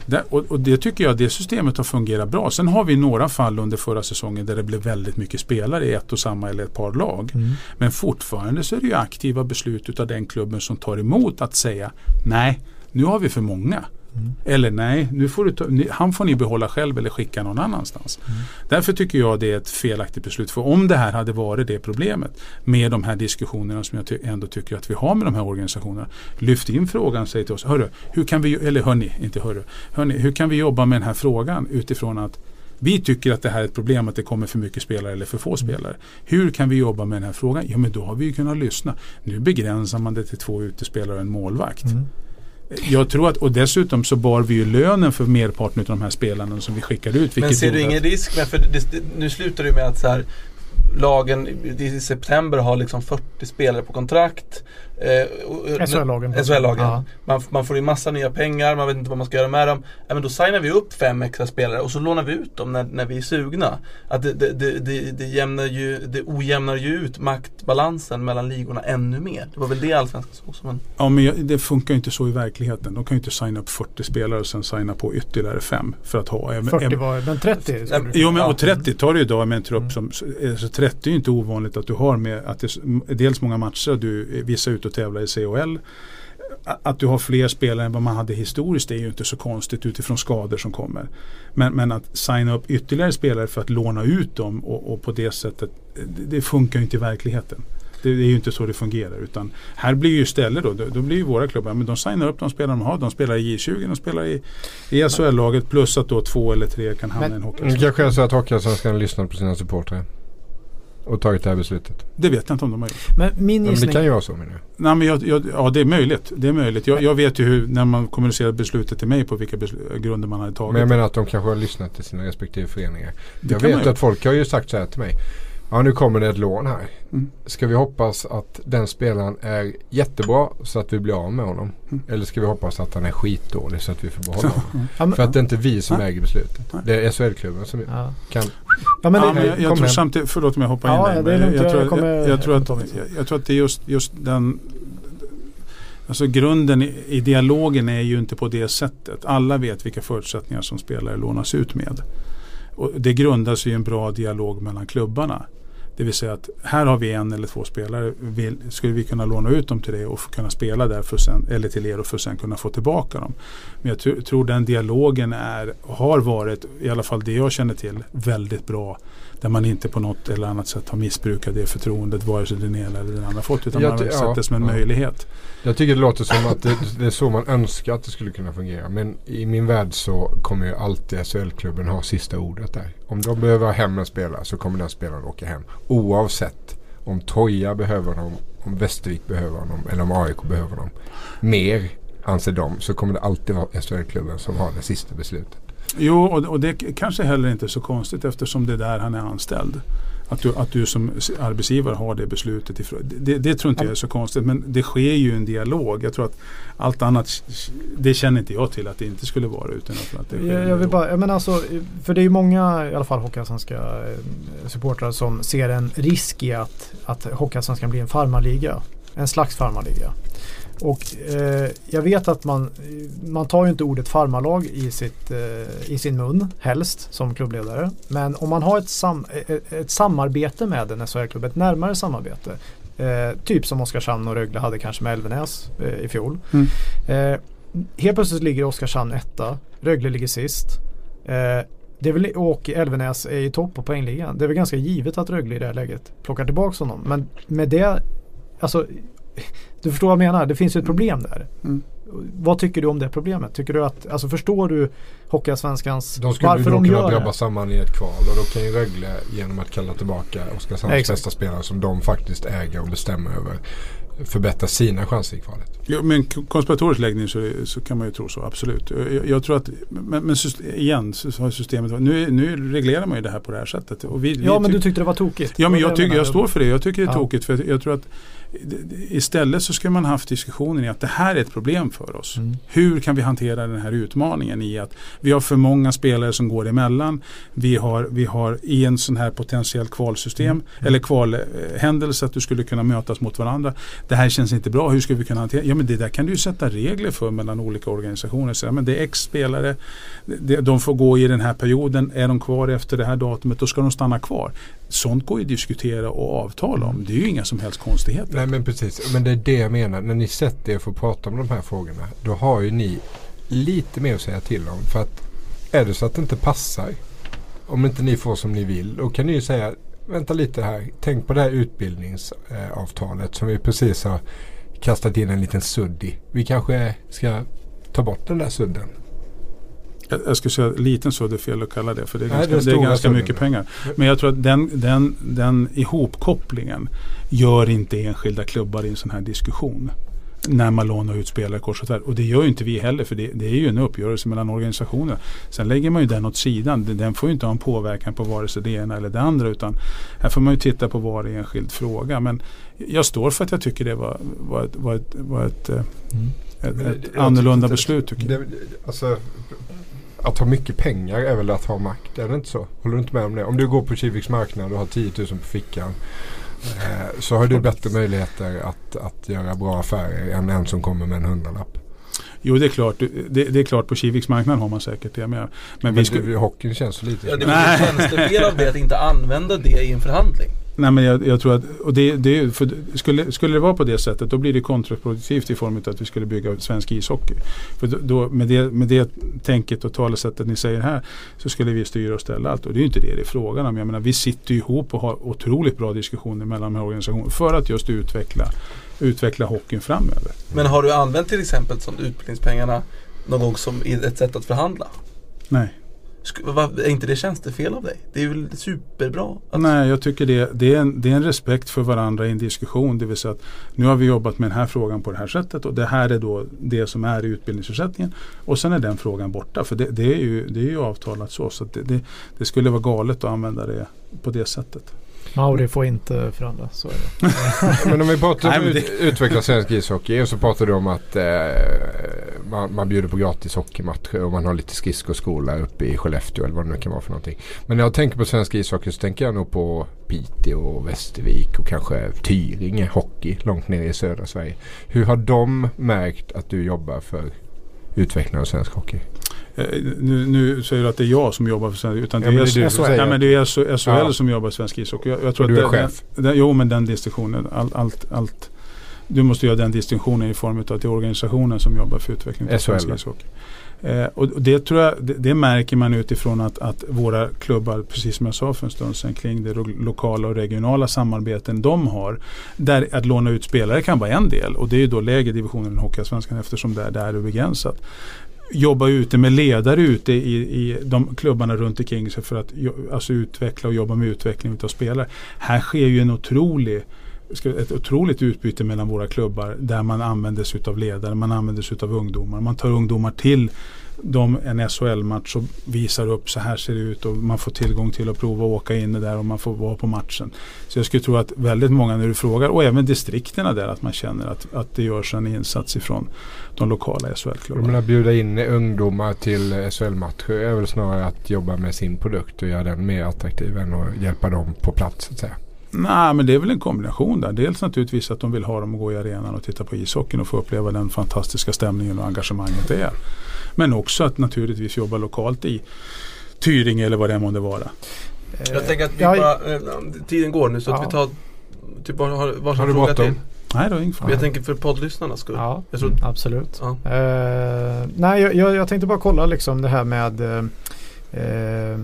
Det, och, och det tycker jag, det systemet har fungerat bra. Sen har vi några fall under förra säsongen där det blev väldigt mycket spelare i ett och samma eller ett par lag. Mm. Men fortfarande så är det ju aktiva beslut utav den klubben som tar emot att säga nej, nu har vi för många. Mm. Eller nej, nu får du ta, han får ni behålla själv eller skicka någon annanstans. Mm. Därför tycker jag det är ett felaktigt beslut. För om det här hade varit det problemet med de här diskussionerna som jag ty ändå tycker att vi har med de här organisationerna. Lyft in frågan, säg till oss, hörru, hur kan vi, eller hörni, inte hörru, hörni, hur kan vi jobba med den här frågan utifrån att vi tycker att det här är ett problem att det kommer för mycket spelare eller för få mm. spelare. Hur kan vi jobba med den här frågan? Ja men då har vi ju kunnat lyssna. Nu begränsar man det till två utespelare och en målvakt. Mm. Jag tror att, och dessutom så bar vi ju lönen för merparten av de här spelarna som vi skickade ut. Men ser du ingen risk med, för det, det, nu slutar det med att så här, lagen i september har liksom 40 spelare på kontrakt. Eh, SHL-lagen. SHL-lagen. Ja. Man, man, får in massa nya pengar, man vet inte vad man ska göra med dem. Ja, men då signar vi upp fem extra spelare och så lånar vi ut dem när, när vi är sugna. Att det, det, det, det, det, jämnar ju, det ojämnar ju ut maktbalansen mellan ligorna ännu mer. Det var väl det Allsvenskan såg som en... Ja men jag, det funkar ju inte så i verkligheten. De kan ju inte signa upp 40 spelare och sen signa på ytterligare fem för att ha. 40 var men 30? Jo men och 30 tar du idag med en trupp mm. som, alltså 30 är ju inte ovanligt att du har med att det är dels många matcher, du vissa ut och tävlar i CHL. Att du har fler spelare än vad man hade historiskt är ju inte så konstigt utifrån skador som kommer. Men, men att signa upp ytterligare spelare för att låna ut dem och, och på det sättet, det, det funkar ju inte i verkligheten. Det, det, är ju inte så det fungerar. Utan här blir ju istället då, då, då blir ju våra klubbar, men de signar upp de spelare de har. De spelar i J20, de spelar i, i SHL-laget plus att då två eller tre kan hamna i en hockey. Det kanske är så att Hockeyallsvenskan lyssnar på sina supportrar och tagit det här beslutet? Det vet jag inte om de har gjort. Men min gissning... Men det kan ju vara så menar jag. Nej, men jag, jag, ja det är möjligt. Det är möjligt. Jag, jag vet ju hur, när man kommunicerar beslutet till mig på vilka grunder man hade tagit. Men jag menar att de kanske har lyssnat till sina respektive föreningar. Det jag vet att folk har ju sagt så här till mig. Ja nu kommer det ett lån här. Mm. Ska vi hoppas att den spelaren är jättebra så att vi blir av med honom? Mm. Eller ska vi hoppas att han är skitdålig så att vi får behålla honom? Mm. För att det är inte vi som äger beslutet. Det är SHL-klubben som ja. kan Ja, men, ja, men jag, jag tror samtidigt, förlåt om jag hoppar ja, in där. Jag, jag, tror, jag, jag, tror att, jag, tror att det är just, just den Alltså grunden i, i, dialogen är ju inte på det sättet. Alla vet vilka förutsättningar som spelare lånas ut med. Och det grundas i en bra dialog mellan klubbarna. Det vill säga att här har vi en eller två spelare. Vill, skulle vi kunna låna ut dem till dig och kunna spela där för sen, eller till er och för sen kunna få tillbaka dem. Men jag tror den dialogen är, har varit, i alla fall det jag känner till, väldigt bra där man inte på något eller annat sätt har missbrukat det förtroendet vare sig den ena eller den andra fått utan jag man har sett det som en ja. möjlighet. Jag tycker det låter som att det, det, är så man önskar att det skulle kunna fungera. Men i min värld så kommer ju alltid SHL-klubben ha sista ordet där. Om de behöver ha hem en spelare så kommer den spelaren åka hem. Oavsett om Toja behöver honom, om Västervik behöver honom eller om AIK behöver honom. Mer anser de så kommer det alltid vara SHL-klubben som har det sista beslutet. Jo, och, och det kanske heller inte är så konstigt eftersom det är där han är anställd. Att du, att du som arbetsgivare har det beslutet. Ifrån. Det, det tror inte jag är så konstigt men det sker ju en dialog. Jag tror att allt annat, det känner inte jag till att det inte skulle vara. Utan att det jag, jag vill bara, men alltså, för det är många, i alla fall Hockeyallsvenska eh, supportrar som ser en risk i att, att Hockeyallsvenskan blir en farmarliga. En slags farmarliga. Och eh, jag vet att man, man tar ju inte ordet farmarlag i, sitt, eh, i sin mun helst som klubbledare. Men om man har ett, sam, ett, eh, ett samarbete med en SHL-klubb, ett närmare samarbete. Eh, typ som Oskarshamn och Rögle hade kanske med Elvenäs eh, i fjol. Mm. Eh, helt plötsligt ligger Oskarshamn etta, Rögle ligger sist. Det är väl, och Elvenäs är i topp på poängligan. Det är väl ganska givet att Rögle i det här läget plockar tillbaka honom. Men med det, alltså du förstår vad jag menar? Det finns ju ett problem där. Mm. Vad tycker du om det problemet? Tycker du att, alltså förstår du Hockeyallsvenskans varför de gör det? De skulle då kunna jobba samman i ett kval och då kan ju Rögle genom att kalla tillbaka Oskarshamns bästa spelare som de faktiskt äger och bestämmer över förbättra sina chanser i kvalet. Ja, med en konspiratorisk läggning så, så, kan man ju tro så, absolut. Jag, jag tror att, men, men system, igen så har systemet, nu, nu reglerar man ju det här på det här sättet. Vi, ja vi men du tyckte det var tokigt. Ja men jag, tycker, jag står för det, jag tycker det är ja. tokigt. För jag, jag tror att Istället så skulle man haft diskussionen i att det här är ett problem för oss. Mm. Hur kan vi hantera den här utmaningen i att vi har för många spelare som går emellan. Vi har, vi har i en sån här potentiellt kvalsystem mm. eller kvalhändelse att du skulle kunna mötas mot varandra. Det här känns inte bra, hur ska vi kunna hantera? Men det där kan du ju sätta regler för mellan olika organisationer. Så, ja, men det är X spelare, de får gå i den här perioden. Är de kvar efter det här datumet då ska de stanna kvar. Sånt går ju att diskutera och avtala om. Det är ju inga som helst konstigheter. Nej men precis, men det är det jag menar. När ni sätter er för att prata om de här frågorna. Då har ju ni lite mer att säga till om. För att är det så att det inte passar, om inte ni får som ni vill, då kan ni ju säga vänta lite här, tänk på det här utbildningsavtalet som vi precis har kastat in en liten sudd i. Vi kanske ska ta bort den där sudden. Jag, jag skulle säga liten sudd är fel att kalla det för det är Nej, ganska, det är det är stora ganska mycket pengar. Men jag tror att den, den, den ihopkopplingen gör inte enskilda klubbar i en sån här diskussion. När man lånar ut spelare kors och tvärs. Och det gör ju inte vi heller för det, det är ju en uppgörelse mellan organisationerna. Sen lägger man ju den åt sidan. Den- Den får ju inte ha en påverkan på vare sig det ena eller det andra. Utan här får man ju titta på varje enskild fråga. Men jag står för att jag tycker det var, var ett, var ett, var ett, eh, ett, ett Jag annorlunda beslut tycker jag. Det, alltså, att ha mycket pengar är väl att ha makt, är det inte så? Håller du inte med om det? Om du går på Kiviks marknad och har 10 000 på fickan eh, så har du bättre möjligheter att, att göra bra affärer än en som kommer med en hundralapp. Jo det är klart, det, det är klart på Kiviks marknad har man säkert det. Men, men vi skulle, hockeyn känns lite Ja, det. Nej. blir tjänstefel av det att inte använda det i en förhandling. Nej men jag, jag tror att, och det, det, skulle, skulle det vara på det sättet då blir det kontraproduktivt i form av att vi skulle bygga svensk ishockey. För då, med, det, med det tänket och talesättet ni säger här så skulle vi styra och ställa allt. Och det är ju inte det det är frågan om. Jag menar, vi sitter ju ihop och har otroligt bra diskussioner mellan de här organisationerna för att just utveckla, utveckla hockeyn framöver. Men har du använt till exempel som utbildningspengarna någon gång som ett sätt att förhandla? Nej. Är inte det tjänstefel av dig? Det är väl superbra? Att, Nej, jag tycker det, det, är en, det är en respekt för varandra i en diskussion. Det vill säga att nu har vi jobbat med den här frågan på det här sättet och det här är då det som är i utbildningsersättningen. Och sen är den frågan borta. För det, det, är, ju, det är ju avtalat så. Så att det, det, det skulle vara galet att använda det på det sättet. Mauri får inte förändras, så är det. [LAUGHS] Men om vi pratar om att utveckla svensk ishockey och så pratar du om att eh, man, man bjuder på gratis hockeymatcher och man har lite skridskoskola uppe i Skellefteå eller vad det nu kan vara för någonting. Men när jag tänker på svensk ishockey så tänker jag nog på Piteå och Västervik och kanske Tyringe hockey långt ner i södra Sverige. Hur har de märkt att du jobbar för utveckling av svensk hockey? Eh, Nu, nu säger du att det är jag som jobbar för svensk utan Ja, det men är, det som nej, men det är SHL Ja. som jobbar i svensk ishockey. Jag, jag tror Och att du är den- chef. Den, jo men den distinktionen, all, allt, allt. Du måste göra den distinktionen i form av att det är organisationen som jobbar för utveckling av SHL. svensk ishockey. Eh, och det tror jag, det, det märker man utifrån att, att våra klubbar, precis som jag sa för en stund sedan, kring det lokala och regionala samarbeten de har. Där att låna ut spelare kan vara en del och det är ju då lägre divisionen än Hockeyallsvenskan eftersom där, där är det begränsat jobba ute med ledare ute i, i de klubbarna runt omkring sig för att alltså utveckla och jobba med utveckling av spelare. Här sker ju en otrolig ett otroligt utbyte mellan våra klubbar där man använder sig utav ledare, man använder sig utav ungdomar. Man tar ungdomar till de, en SHL-match och visar upp så här ser det ut och man får tillgång till att prova att åka in där och man får vara på matchen. Så jag skulle tro att väldigt många när du frågar och även distrikterna där att man känner att, att det görs en insats ifrån de lokala SHL-klubbarna. menar bjuda in ungdomar till SHL-matcher är väl snarare att jobba med sin produkt och göra den mer attraktiv än att hjälpa dem på plats så att säga. Nej, men det är väl en kombination där. Dels naturligtvis att de vill ha dem att gå i arenan och titta på ishockeyn och få uppleva den fantastiska stämningen och engagemanget det är. Men också att naturligtvis jobba lokalt i Tyringe eller vad det än månde vara. Jag tänker att vi bara, eh, tiden går nu så att Ja. vi tar typ bara har, varsin Har du fråga till. Nej, det är ingen fara. Jag tänker för poddlyssnarnas skull. Ja, Jag tror, absolut. ja. Eh, nej, jag, jag, jag tänkte bara kolla liksom det här med eh, eh,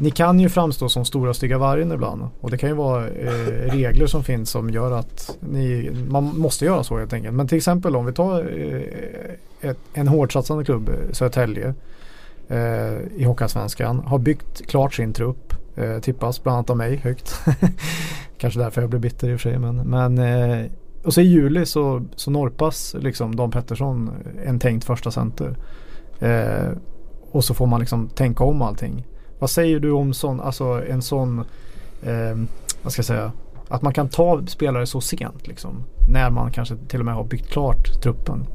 ni kan ju framstå som stora stygga vargen ibland och det kan ju vara eh, regler som finns som gör att ni, man måste göra så helt enkelt. Men till exempel om vi tar eh, ett, en hårdsatsande klubb, eh, Södertälje eh, i Hockeyallsvenskan har byggt klart sin trupp. Eh, tippas bland annat av mig högt. [LAUGHS] Kanske därför jag blev bitter i och för sig. Men, men eh, och så i juli så, så norpas liksom Dan Pettersson eh, en tänkt första center. Eh, och så får man liksom tänka om allting. Vad säger du om sån, alltså en sån, eh, vad ska jag säga, att man kan ta spelare så sent liksom. När man kanske till och med har byggt klart truppen.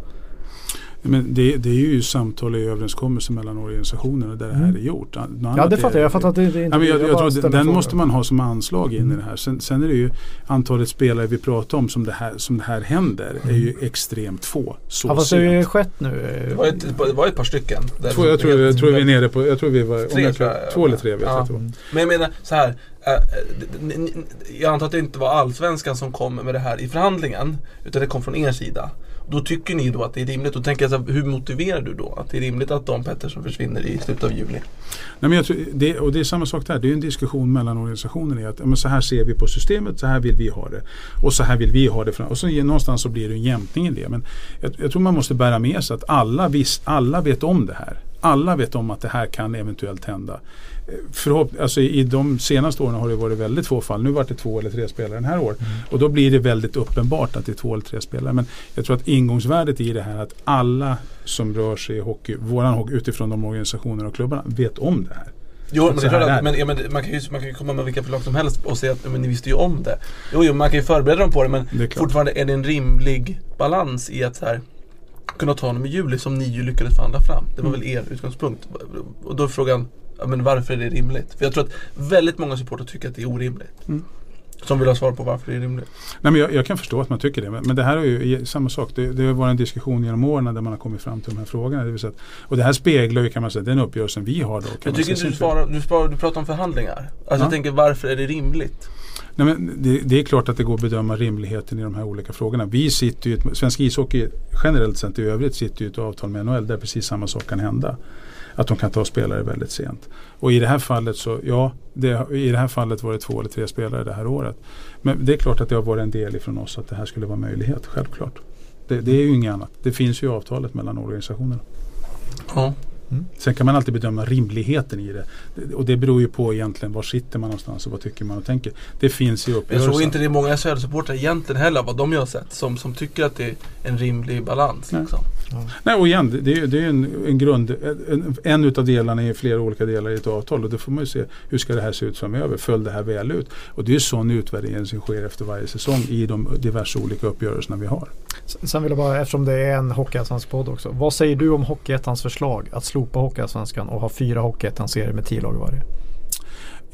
Men det, det är ju samtal i överenskommelser mellan organisationerna där det här Mm. är gjort. Något Ja det fattar jag. Jag fattar att det, det är inte Ja, men jag, jag, bara tror den måste man ha som anslag in i Mm. det här. Sen, sen är det ju antalet spelare vi pratar om som det här, som det här händer är ju extremt få. Så Ja fast det har ju skett nu. Det var, ett, det var ett par stycken. Två, jag, tror, jag tror vi är nere på, jag tror vi var, Tre, jag, tror jag. två eller tre vet Ja. jag. Men jag menar så här. eh, eh, Jag antar att det inte var allsvenskan som kom med det här i förhandlingen. Utan det kom från er sida. Då tycker ni då att det är rimligt. Då tänker jag så här, hur motiverar du då att det är rimligt att Dan Pettersson försvinner i slutet av juli? Nej, men jag tror, det, och det är samma sak där. Det är en diskussion mellan organisationerna. i Att, men så här ser vi på systemet, så här vill vi ha det. Och så här vill vi ha det. Fram. Och så någonstans så blir det en jämkning i det. Men jag, jag tror man måste bära med sig att alla, vis, alla vet om det här. Alla vet om att det här kan eventuellt hända. Förhopp, alltså I de senaste åren har det varit väldigt få fall. Nu var det två eller tre spelare den här året. Mm. Och då blir det väldigt uppenbart att det är två eller tre spelare. Men jag tror att ingångsvärdet i det här att alla som rör sig i hockey, våran hockey utifrån de organisationerna och klubbarna vet om det här. Jo, men, är att, men, ja, men man, kan ju, man kan ju komma med vilka förslag som helst och säga att men, ni visste ju om det. Jo, jo, man kan ju förbereda dem på det men det är fortfarande är det en rimlig balans i att så här, kunna ta honom i juli som ni ju lyckades förhandla fram. Det var mm. väl er utgångspunkt. Och då är frågan, ja, men varför är det rimligt? För jag tror att väldigt många supportrar tycker att det är orimligt. Mm. Som vill ha svar på varför det är rimligt. Nej, men jag, jag kan förstå att man tycker det. Men, men det här är ju samma sak. Det, det har varit en diskussion genom åren där man har kommit fram till de här frågorna. Det vill säga, och det här speglar ju kan man säga den uppgörelsen vi har då. jag tycker inte du, svarar, du, svarar, du pratar om förhandlingar. Alltså ja. jag tänker varför är det rimligt? Nej, men det, det, är klart att det går att bedöma rimligheten i de här olika frågorna. Vi sitter ju, svensk ishockey generellt sett i övrigt sitter ju i ett avtal med NHL där precis samma sak kan hända att de kan ta spelare väldigt sent. Och i det här fallet så, ja, det, i det här fallet var det två eller tre spelare det här året. Men det är klart att det har varit en del ifrån oss att det här skulle vara möjlighet, självklart. Det, det är ju inget annat. Det finns ju avtalet mellan organisationerna. Ja. Mm. Sen kan man alltid bedöma rimligheten i det. Och det beror ju på egentligen var sitter man någonstans och vad tycker man och tänker. Det finns ju uppgörelser. Jag tror inte det är många Södersupportrar egentligen heller vad de har sett som, som tycker att det är en rimlig balans. Liksom. Ja. Nej och igen det, är, det är en, en grund. En, en utav delarna i flera olika delar i ett avtal och då får man ju se hur ska det här se ut framöver. Föll det här väl ut? Och det är ju sån utvärdering som sker efter varje säsong i de diverse olika uppgörelserna vi har. Sen vill jag bara, eftersom det är en Hockeyallsvensk podd också. Vad säger du om Hockeyettans förslag att slopa Hockeyallsvenskan och ha fyra Hockeyettans-serier med tio lag varje?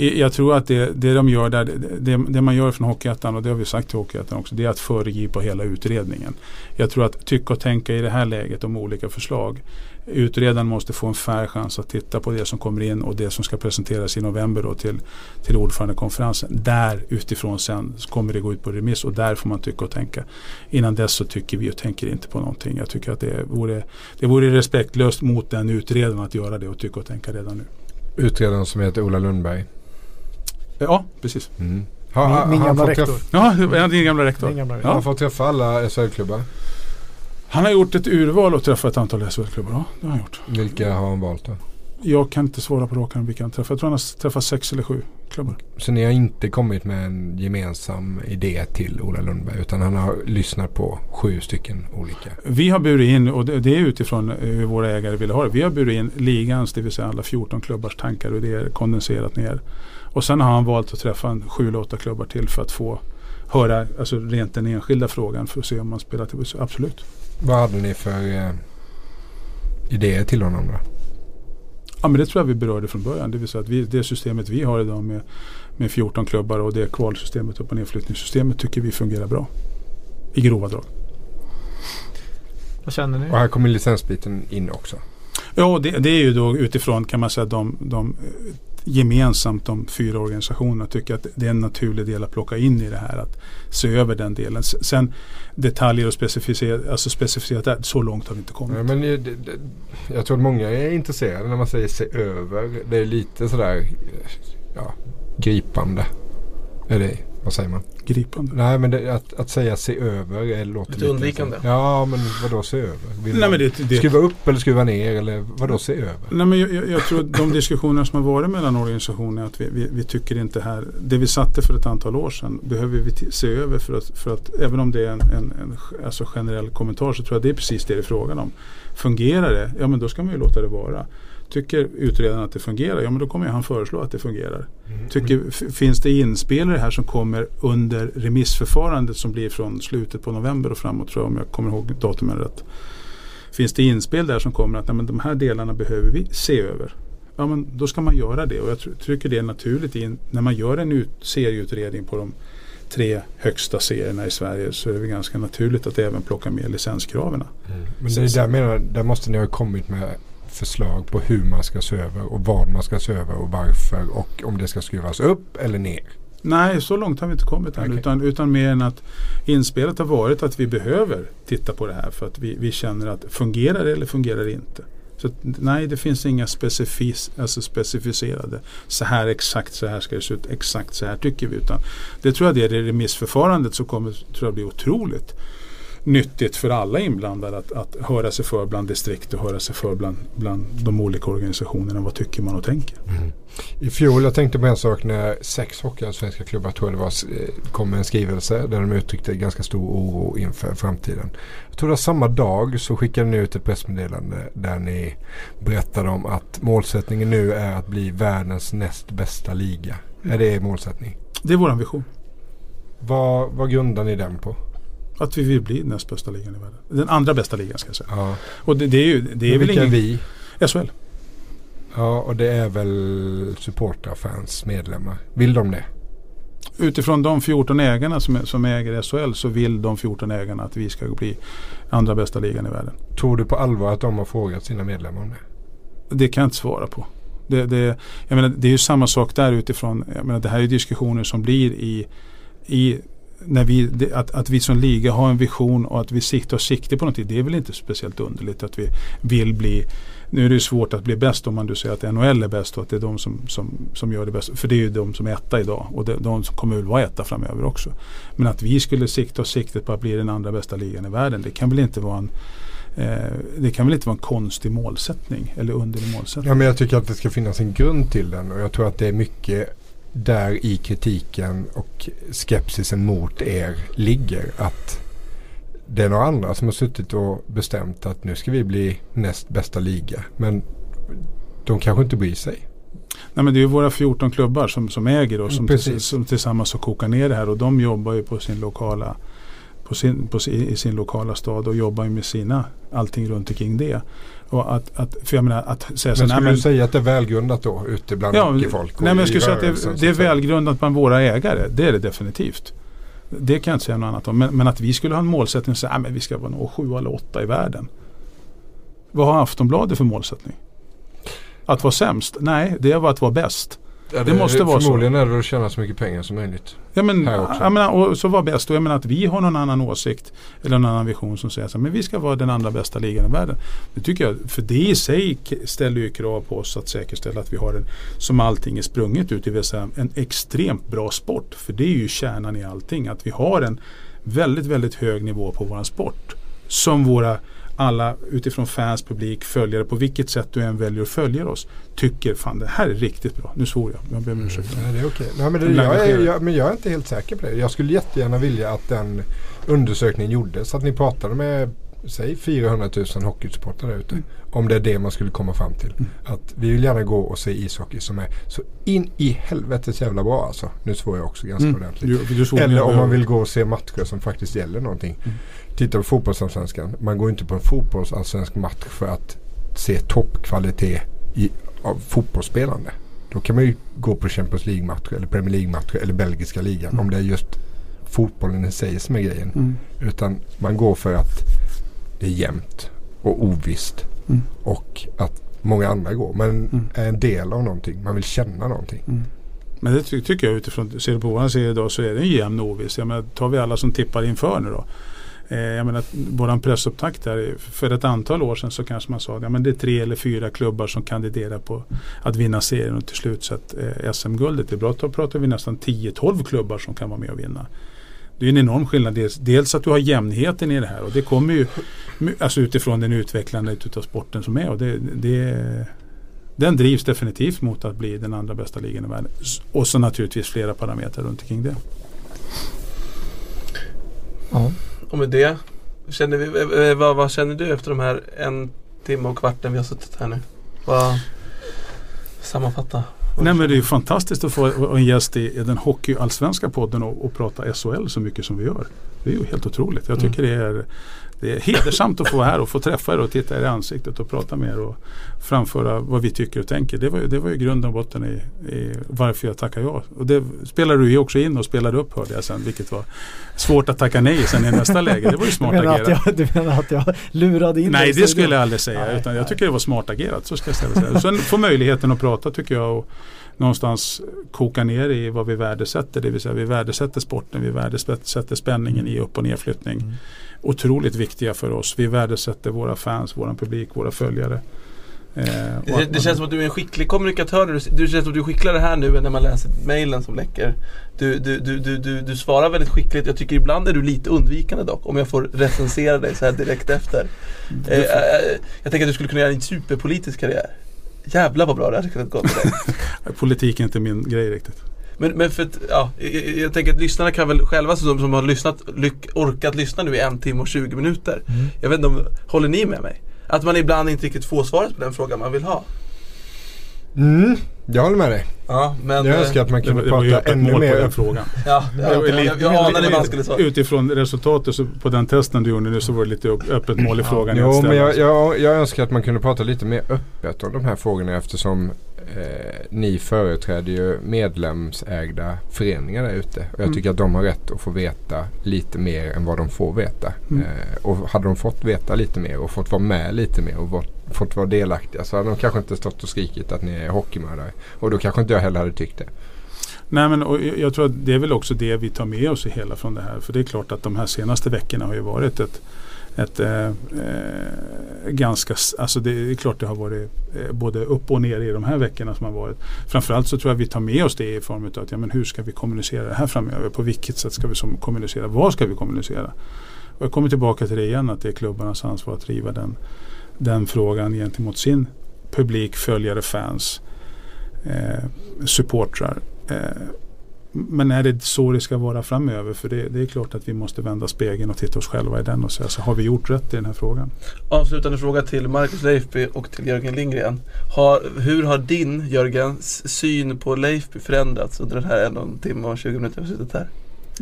Jag tror att det, det de gör där, det, det man gör från Hockeyettan och det har vi sagt till Hockeyettan också, det är att föregripa hela utredningen. Jag tror att tycka och tänka i det här läget om olika förslag. Utredaren måste få en fair chans att titta på det som kommer in och det som ska presenteras i november då till, till ordförandekonferensen. Där utifrån sen kommer det gå ut på remiss och där får man tycka och tänka. Innan dess så tycker vi och tänker inte på någonting. Jag tycker att det vore, det vore respektlöst mot den utredaren att göra det och tycka och tänka redan nu. Utredaren som heter Ola Lundberg. Ja, precis. Mm. Ha, ha, min, gamla rektor. Ja, din gamla rektor. Din gamla rektor. Ja. Har han fått träffa alla SHL-klubbar? Han har gjort ett urval och träffat ett antal SHL-klubbar. Ja, det har han gjort. Vilka har han valt då? Jag kan inte svara på råkan vilka han träffat. Jag tror han har träffat sex eller sju klubbar. Så ni har inte kommit med en gemensam idé till Ola Lundberg utan han har lyssnat på sju stycken olika? Vi har burit in, och det är utifrån hur våra ägare ville ha det. Vi har burit in ligans, det vill säga alla 14 klubbars tankar och det är kondenserat ner. Och sen har han valt att träffa en sju eller åtta klubbar till för att få höra alltså rent den enskilda frågan för att se om man spelar till Absolut. Vad hade ni för eh, idéer till honom då? Ja men det tror jag vi berörde från början. Det vill säga att vi, det systemet vi har idag med, med 14 klubbar och det kvalsystemet och nedflyttningssystemet tycker vi fungerar bra. I grova drag. Vad känner ni? Och här kommer licensbiten in också. Ja det, det är ju då utifrån kan man säga de, de gemensamt de fyra organisationerna tycker att det är en naturlig del att plocka in i det här. Att se över den delen. Sen detaljer och specificerat, alltså specificerat så långt har vi inte kommit. Ja, men det, det, jag tror att många är intresserade när man säger se över. Det är lite sådär ja, gripande. Är det, vad säger man? gripande. Nej men det, att, att säga se över är, låter lite undvikande. Ja men vadå se över? Vill Nej, men det, det, skruva upp eller skruva ner eller vadå se över? Nej men jag, jag tror att de diskussioner som har varit mellan organisationerna att vi, vi, vi, tycker inte här. Det vi satte för ett antal år sedan behöver vi se över för att, för att även om det är en, en, en alltså generell kommentar så tror jag det är precis det det är frågan om. Fungerar det? Ja men då ska man ju låta det vara. Tycker utredaren att det fungerar, ja men då kommer han föreslå att det fungerar. Mm. Tycker, finns det inspel i det här som kommer under remissförfarandet som blir från slutet på november och framåt tror jag om jag kommer ihåg datumen rätt. Finns det inspel där som kommer att nej, men de här delarna behöver vi se över. Ja men då ska man göra det och jag tycker det är naturligt in, när man gör en ut, serieutredning på de tre högsta serierna i Sverige så är det ganska naturligt att även plocka med licenskraven. Mm. Men det är där, menar, där måste ni ha kommit med förslag på hur man ska se över och vad man ska se över och varför och om det ska skruvas upp eller ner. Nej, så långt har vi inte kommit än. Okej. Utan, utan mer än att inspelet har varit att vi behöver titta på det här för att vi, vi känner att fungerar det eller fungerar det inte. Så att, nej, det finns inga specifis, alltså specificerade. Så här exakt så här ska det se ut. Exakt så här tycker vi. Utan det tror jag det är det remissförfarandet som kommer tror jag bli otroligt nyttigt för alla inblandade att, att höra sig för bland distrikt och höra sig för bland, bland de olika organisationerna. Vad tycker man och tänker. I fjol, jag tänkte på en sak när sex hockeyallsvenska klubbar tror jag det var, eh, kom med en skrivelse där de uttryckte ganska stor oro inför framtiden. Jag tror det var samma dag så skickade ni ut ett pressmeddelande där ni berättade om att målsättningen nu är att bli världens näst bästa liga. Är det er målsättning? Det är vår vision. Vad, vad grundar ni den på? Att vi vill bli näst bästa ligan i världen. Den andra bästa ligan ska jag säga. Ja. Och det, det är ju det är väl ingen... vi? SHL. Ja, och det är väl supportrar, fans, medlemmar. Vill de det? Utifrån de 14 ägarna som, som äger SHL så vill de 14 ägarna att vi ska bli andra bästa ligan i världen. Tror du på allvar att de har frågat sina medlemmar om det? Det kan jag inte svara på. Det, det, jag menar, det är ju samma sak där utifrån. Jag menar, det här är diskussioner som blir i, i när vi, det, att, att vi som liga har en vision och att vi siktar sikte på någonting. Det är väl inte speciellt underligt att vi vill bli nu är det ju svårt att bli bäst om man du säger att NHL är bäst och att det är de som, som, som gör det bäst. För det är ju de som är etta idag och det, de som kommer att vara etta framöver också. Men att vi skulle sikta och siktet på att bli den andra bästa ligan i världen. Det kan väl inte vara en eh, det kan väl inte vara en konstig målsättning eller underlig målsättning. Ja, men jag tycker att det ska finnas en grund till den och jag tror att det är mycket där i kritiken och skepsisen mot er ligger. Att det är några andra som har suttit och bestämt att nu ska vi bli näst bästa liga. Men de kanske inte bryr sig. Nej, men det är ju våra 14 klubbar som, som äger och som, tills, som tillsammans har kokat ner det här och de jobbar ju på sin lokala på sin, på sin, i sin lokala stad och jobbar ju med sina allting runt omkring det. Och att, att, för jag menar att säga så Men nej, skulle men, du säga att det är välgrundat då ute bland Ja, och nej, men jag skulle säga att det, det är välgrundat bland våra ägare. Det är det definitivt. Det kan jag inte säga något annat om. Men, men att vi skulle ha en målsättning att säga att vi ska vara sju eller åtta i världen. Vad har Aftonbladet för målsättning? Att vara sämst? Nej, det var att vara bäst. Ja, det måste vara så. Förmodligen är det att tjäna så mycket pengar som möjligt. Ja, men, jag menar, och så var bäst. Och jag menar att vi har någon annan åsikt eller en annan vision som säger att vi ska vara den andra bästa ligan i världen. Det tycker jag, för det i sig ställer ju krav på oss att säkerställa att vi har en, som allting är sprunget ut, det vill säga en extremt bra sport. För det är ju kärnan i allting, att vi har en väldigt, väldigt hög nivå på våran sport. Som våra alla utifrån fans, publik, följare, på vilket sätt du än väljer att följa oss, tycker fan det här är riktigt bra. Nu svor jag, jag ber om ursäkt. Nej, det är okej. Nej, men, det, jag är, jag, men jag är inte helt säker på det. Jag skulle jättegärna vilja att den undersökningen gjordes. Att ni pratade med säg 400 000 hockeysupportrar där ute. Om det är det man skulle komma fram till. Att vi vill gärna gå och se ishockey som är så in i helvetes jävla bra alltså. Nu svor jag också ganska Mm. ordentligt. Du, du Eller om man vill gå och se matcher som faktiskt gäller någonting. Mm. Titta på fotbollsallsvenskan. Man går inte på en fotbollsallsvensk match för att se toppkvalitet i, av fotbollsspelande. Då kan man ju gå på Champions League-matcher eller Premier League-matcher eller belgiska ligan. Mm. Om det är just fotbollen i sig som är grejen. Mm. Utan man går för att det är jämnt och ovisst. Mm. Och att många andra går. Man Mm. är en del av någonting. Man vill känna någonting. Men det ty- tycker jag utifrån, ser du på våran serie idag så är det en jämn oviss. Jag menar, tar vi alla som tippar inför nu då. Eh, jag menar, våran pressupptakt där, för ett antal år sedan så kanske man sa att ja, men det är tre eller fyra klubbar som kandiderar på att vinna serien och till slut så att eh, SM-guldet är bra. Då pratar vi nästan 10-12 klubbar som kan vara med och vinna. Det är en enorm skillnad. Dels, dels att du har jämnheten i det här och det kommer ju alltså utifrån den utvecklandet utav sporten som är. Och det, det, den drivs definitivt mot att bli den andra bästa ligan i världen. Och så naturligtvis flera parametrar runt omkring det. Ja. Och med det, känner vi, eh, vad, vad känner du efter de här en timme och kvarten vi har suttit här nu? Vad, sammanfatta. Nej men det är ju fantastiskt att få en gäst i, i den hockeyallsvenska podden och, och prata SHL så mycket som vi gör. Det är ju helt otroligt. Jag Mm. tycker det är det är hedersamt att få vara här och få träffa er och titta er i ansiktet och prata med er och framföra vad vi tycker och tänker. Det var, ju- det var ju grunden och botten i, i varför jag tackar ja. Och det spelade du ju också in och spelade upp hörde jag sen vilket var svårt att tacka nej sen i nästa läge. Det var ju smart agerat. jag, du menar att jag lurade in Nej det skulle jag aldrig säga. Nej, utan jag nej. tycker det var smart agerat. Så ska jag säga. Sen få möjligheten att prata tycker jag och någonstans koka ner i vad vi värdesätter. Det vill säga vi värdesätter sporten, vi värdesätter spänningen i upp och nedflyttning. Mm. Otroligt viktiga för oss. Vi värdesätter våra fans, våran publik, våra följare. Eh, Det, att det man- känns som att du är en skicklig kommunikatör. Du, du känns som att du är skickligare här nu än när man läser mejlen som läcker. Du, du, du, du, du, svarar väldigt skickligt. Jag tycker ibland är du lite undvikande dock. Om jag får recensera dig så här direkt efter. Eh, eh, jag tänker att du skulle kunna göra en superpolitisk karriär. Jävla vad bra det hade kunnat gå med dig. [LAUGHS] Politik är inte min grej riktigt. Men, men för att, ja, jag, jag- tänker att lyssnarna kan väl själva som, som har lyssnat, lyck, orkat lyssna nu i en timme och 20 minuter. Mm. Jag vet inte om, håller ni med mig? Att man ibland inte riktigt får svaret på den frågan man vill ha. Mm, jag håller med dig. Ja, men... Jag eh, önskar att man Det, kunde det prata öppet ännu mål på mer. den frågan. Ja, Det jag, jag, lite- jag, jag anade vad han skulle svara. Utifrån resultatet så på den testen du gjorde nu så var det lite öppet mål i frågan. att Jo, men jag, jag, jag önskar att man kunde prata lite mer öppet om de här frågorna eftersom eh, ni företräder ju medlemsägda föreningar där ute. Och jag Mm. tycker att de har rätt att få veta lite mer än vad de får veta. Mm. Eh, och hade de fått veta lite mer och fått vara med lite mer och fått, fått vara delaktiga så hade de kanske inte stått och skrikit att ni är hockeymördare. Och då kanske inte jag heller hade tyckt det. Nej men och jag tror att det är väl också det vi tar med oss i hela från det här. För det är klart att de här senaste veckorna har ju varit ett, ett eh, eh ganska, alltså det är klart det har varit eh, både upp och ner i de här veckorna som har varit. Framförallt så tror jag vi tar med oss det i form av att ja, men hur ska vi kommunicera det här framöver? På vilket sätt ska vi som kommunicera? Vad ska vi kommunicera? Och jag kommer tillbaka till det igen att det är klubbarnas ansvar att driva den, den frågan gentemot sin publik, följare, fans, eh, supportrar. Eh, men är det så det ska vara framöver? För det, det är klart att vi måste vända spegeln och titta oss själva i den och säga så har vi gjort rätt i den här frågan? Avslutande fråga till Marcus Leifby och till Jörgen Lindgren. Har, hur har din, Jörgens, syn på Leifby förändrats under den här en och en timme och 20 minuter vi har suttit här?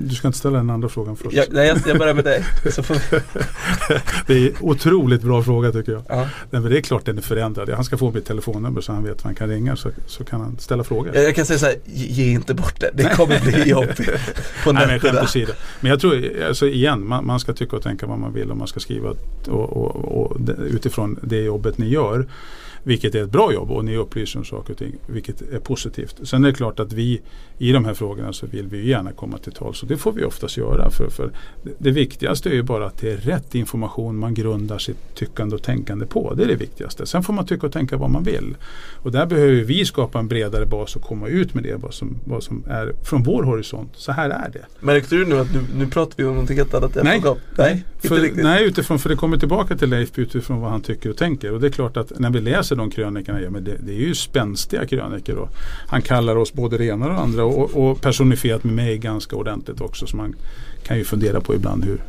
Du ska inte ställa den andra frågan först. Jag, nej, jag, börjar med dig. [LAUGHS] Det är otroligt bra fråga tycker jag. ja. Nej, men det är klart den är förändrad. Han ska få mitt telefonnummer så han vet var han kan ringa så, så kan han ställa frågor. jag, jag kan säga så här, ge inte bort det. Det kommer bli jobbigt på [LAUGHS] men nätterna. åsido. Men jag tror, alltså igen, man, man ska tycka och tänka vad man vill och man ska skriva och, och, och utifrån det jobbet ni gör. Vilket är ett bra jobb och ni upplyser om saker och ting. Vilket är positivt. Sen är det klart att vi i de här frågorna så vill vi gärna komma till tals. Och det får vi oftast göra. För, för det- viktigaste är ju bara att det är rätt information man grundar sitt tyckande och tänkande på. Det är det viktigaste. Sen får man tycka och tänka vad man vill. Och där behöver vi skapa en bredare bas och komma ut med det. Vad som, vad som är från vår horisont. Så här är det. Märkte du nu att nu, nu pratar vi om någonting helt annat? Nej. Nej, inte För, nej, utifrån, för det kommer tillbaka till Leif utifrån vad han tycker och tänker. Och det är klart att när vi läser de krönikorna, ja, men det, det är ju spänstiga krönikor. Och han kallar oss både det ena och det andra och, och personifierat med mig ganska ordentligt också. Så man kan ju fundera på ibland hur,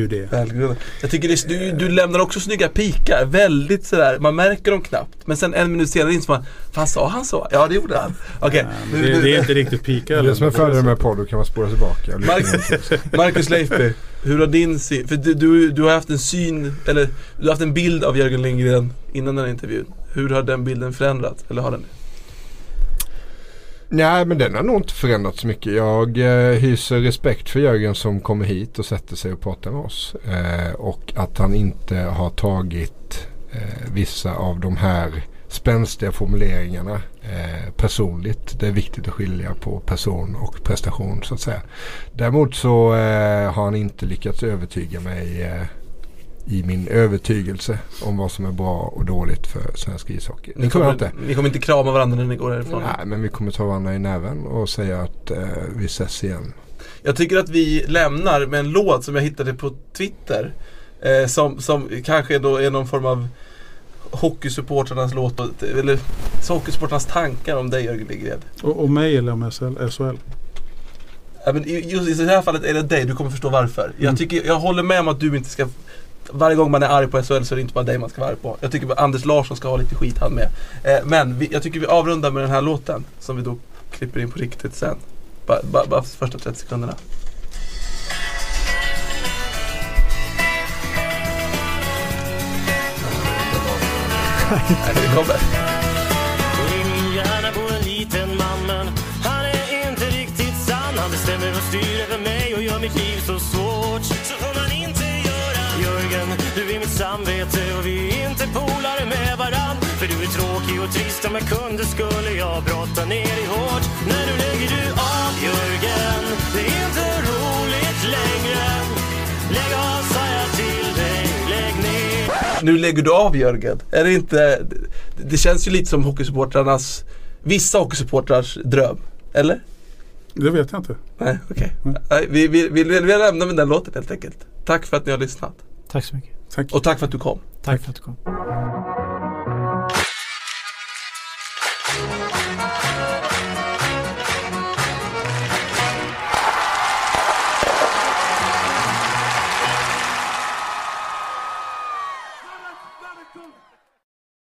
hur det är. Välgrundat. Jag tycker det, är- du, du lämnar också snygga pikar. Väldigt sådär, man märker dem knappt. Men sen en minut senare inser man, fan sa han så? Ja det gjorde han. Okej, nu- det, det är inte riktigt pika. Det är det som är fördelen med podd, då kan man spåra tillbaka. [LAUGHS] Marcus. Marcus Leifby, hur har din syn, för du, du, du har haft en syn, eller du har haft en bild av Jörgen Lindgren innan den här intervjun. Hur har den bilden förändrats? Eller har den Nej men den har nog inte förändrats så mycket. Jag eh, hyser respekt för Jörgen som kommer hit och sätter sig och pratar med oss. Eh, och att han inte har tagit eh, vissa av de här spänstiga formuleringarna eh, personligt. Det är viktigt att skilja på person och prestation så att säga. Däremot så eh, har han inte lyckats övertyga mig eh, i min övertygelse om vad som är bra och dåligt för svensk ishockey. Ni, jag kommer, inte. ni kommer inte krama varandra när ni går härifrån? Nej, men vi kommer ta varandra i näven och säga att eh, vi ses igen. Jag tycker att vi lämnar med en låt som jag hittade på Twitter. Eh, som, som kanske då är någon form av hockeysupportrarnas låt, eller hockeysupportrarnas tankar om dig Jörgen Lindgren. Och, och mig eller om SHL. Ja, men i- just i det här fallet är det dig, du kommer förstå varför. Jag, Mm. tycker, jag håller med om att du inte ska varje gång man är arg på SHL så är det inte bara dig man ska vara arg på. Jag tycker Anders Larsson ska ha lite skit han med. Eh, men vi, jag tycker vi avrundar med den här låten som vi då klipper in på riktigt sen. Bara ba, ba första 30 sekunderna. [LAUGHS] Nej, det kommer. I min hjärna bor en liten man men han är inte riktigt sann. Han bestämmer och styr över mig och gör mitt liv så svårt. Samvete och vi är inte polare med varann För du är tråkig och trist, om jag kunde skulle jag brotta ner dig hårt När du lägger du av Jörgen, det är inte roligt längre Lägg av sa jag till dig, lägg ner Nu lägger du av Jörgen. Är det inte... Det, känns ju lite som hockeysupportrarnas... Vissa hockeysupportrars dröm. Eller? Det vet jag inte. Nej, okej. Nej, Vi, vi, vi, vi lämnar med den låten helt enkelt. Tack för att ni har lyssnat. Tack så mycket. Tack. Och tack för att du kom. Tack för att du kom.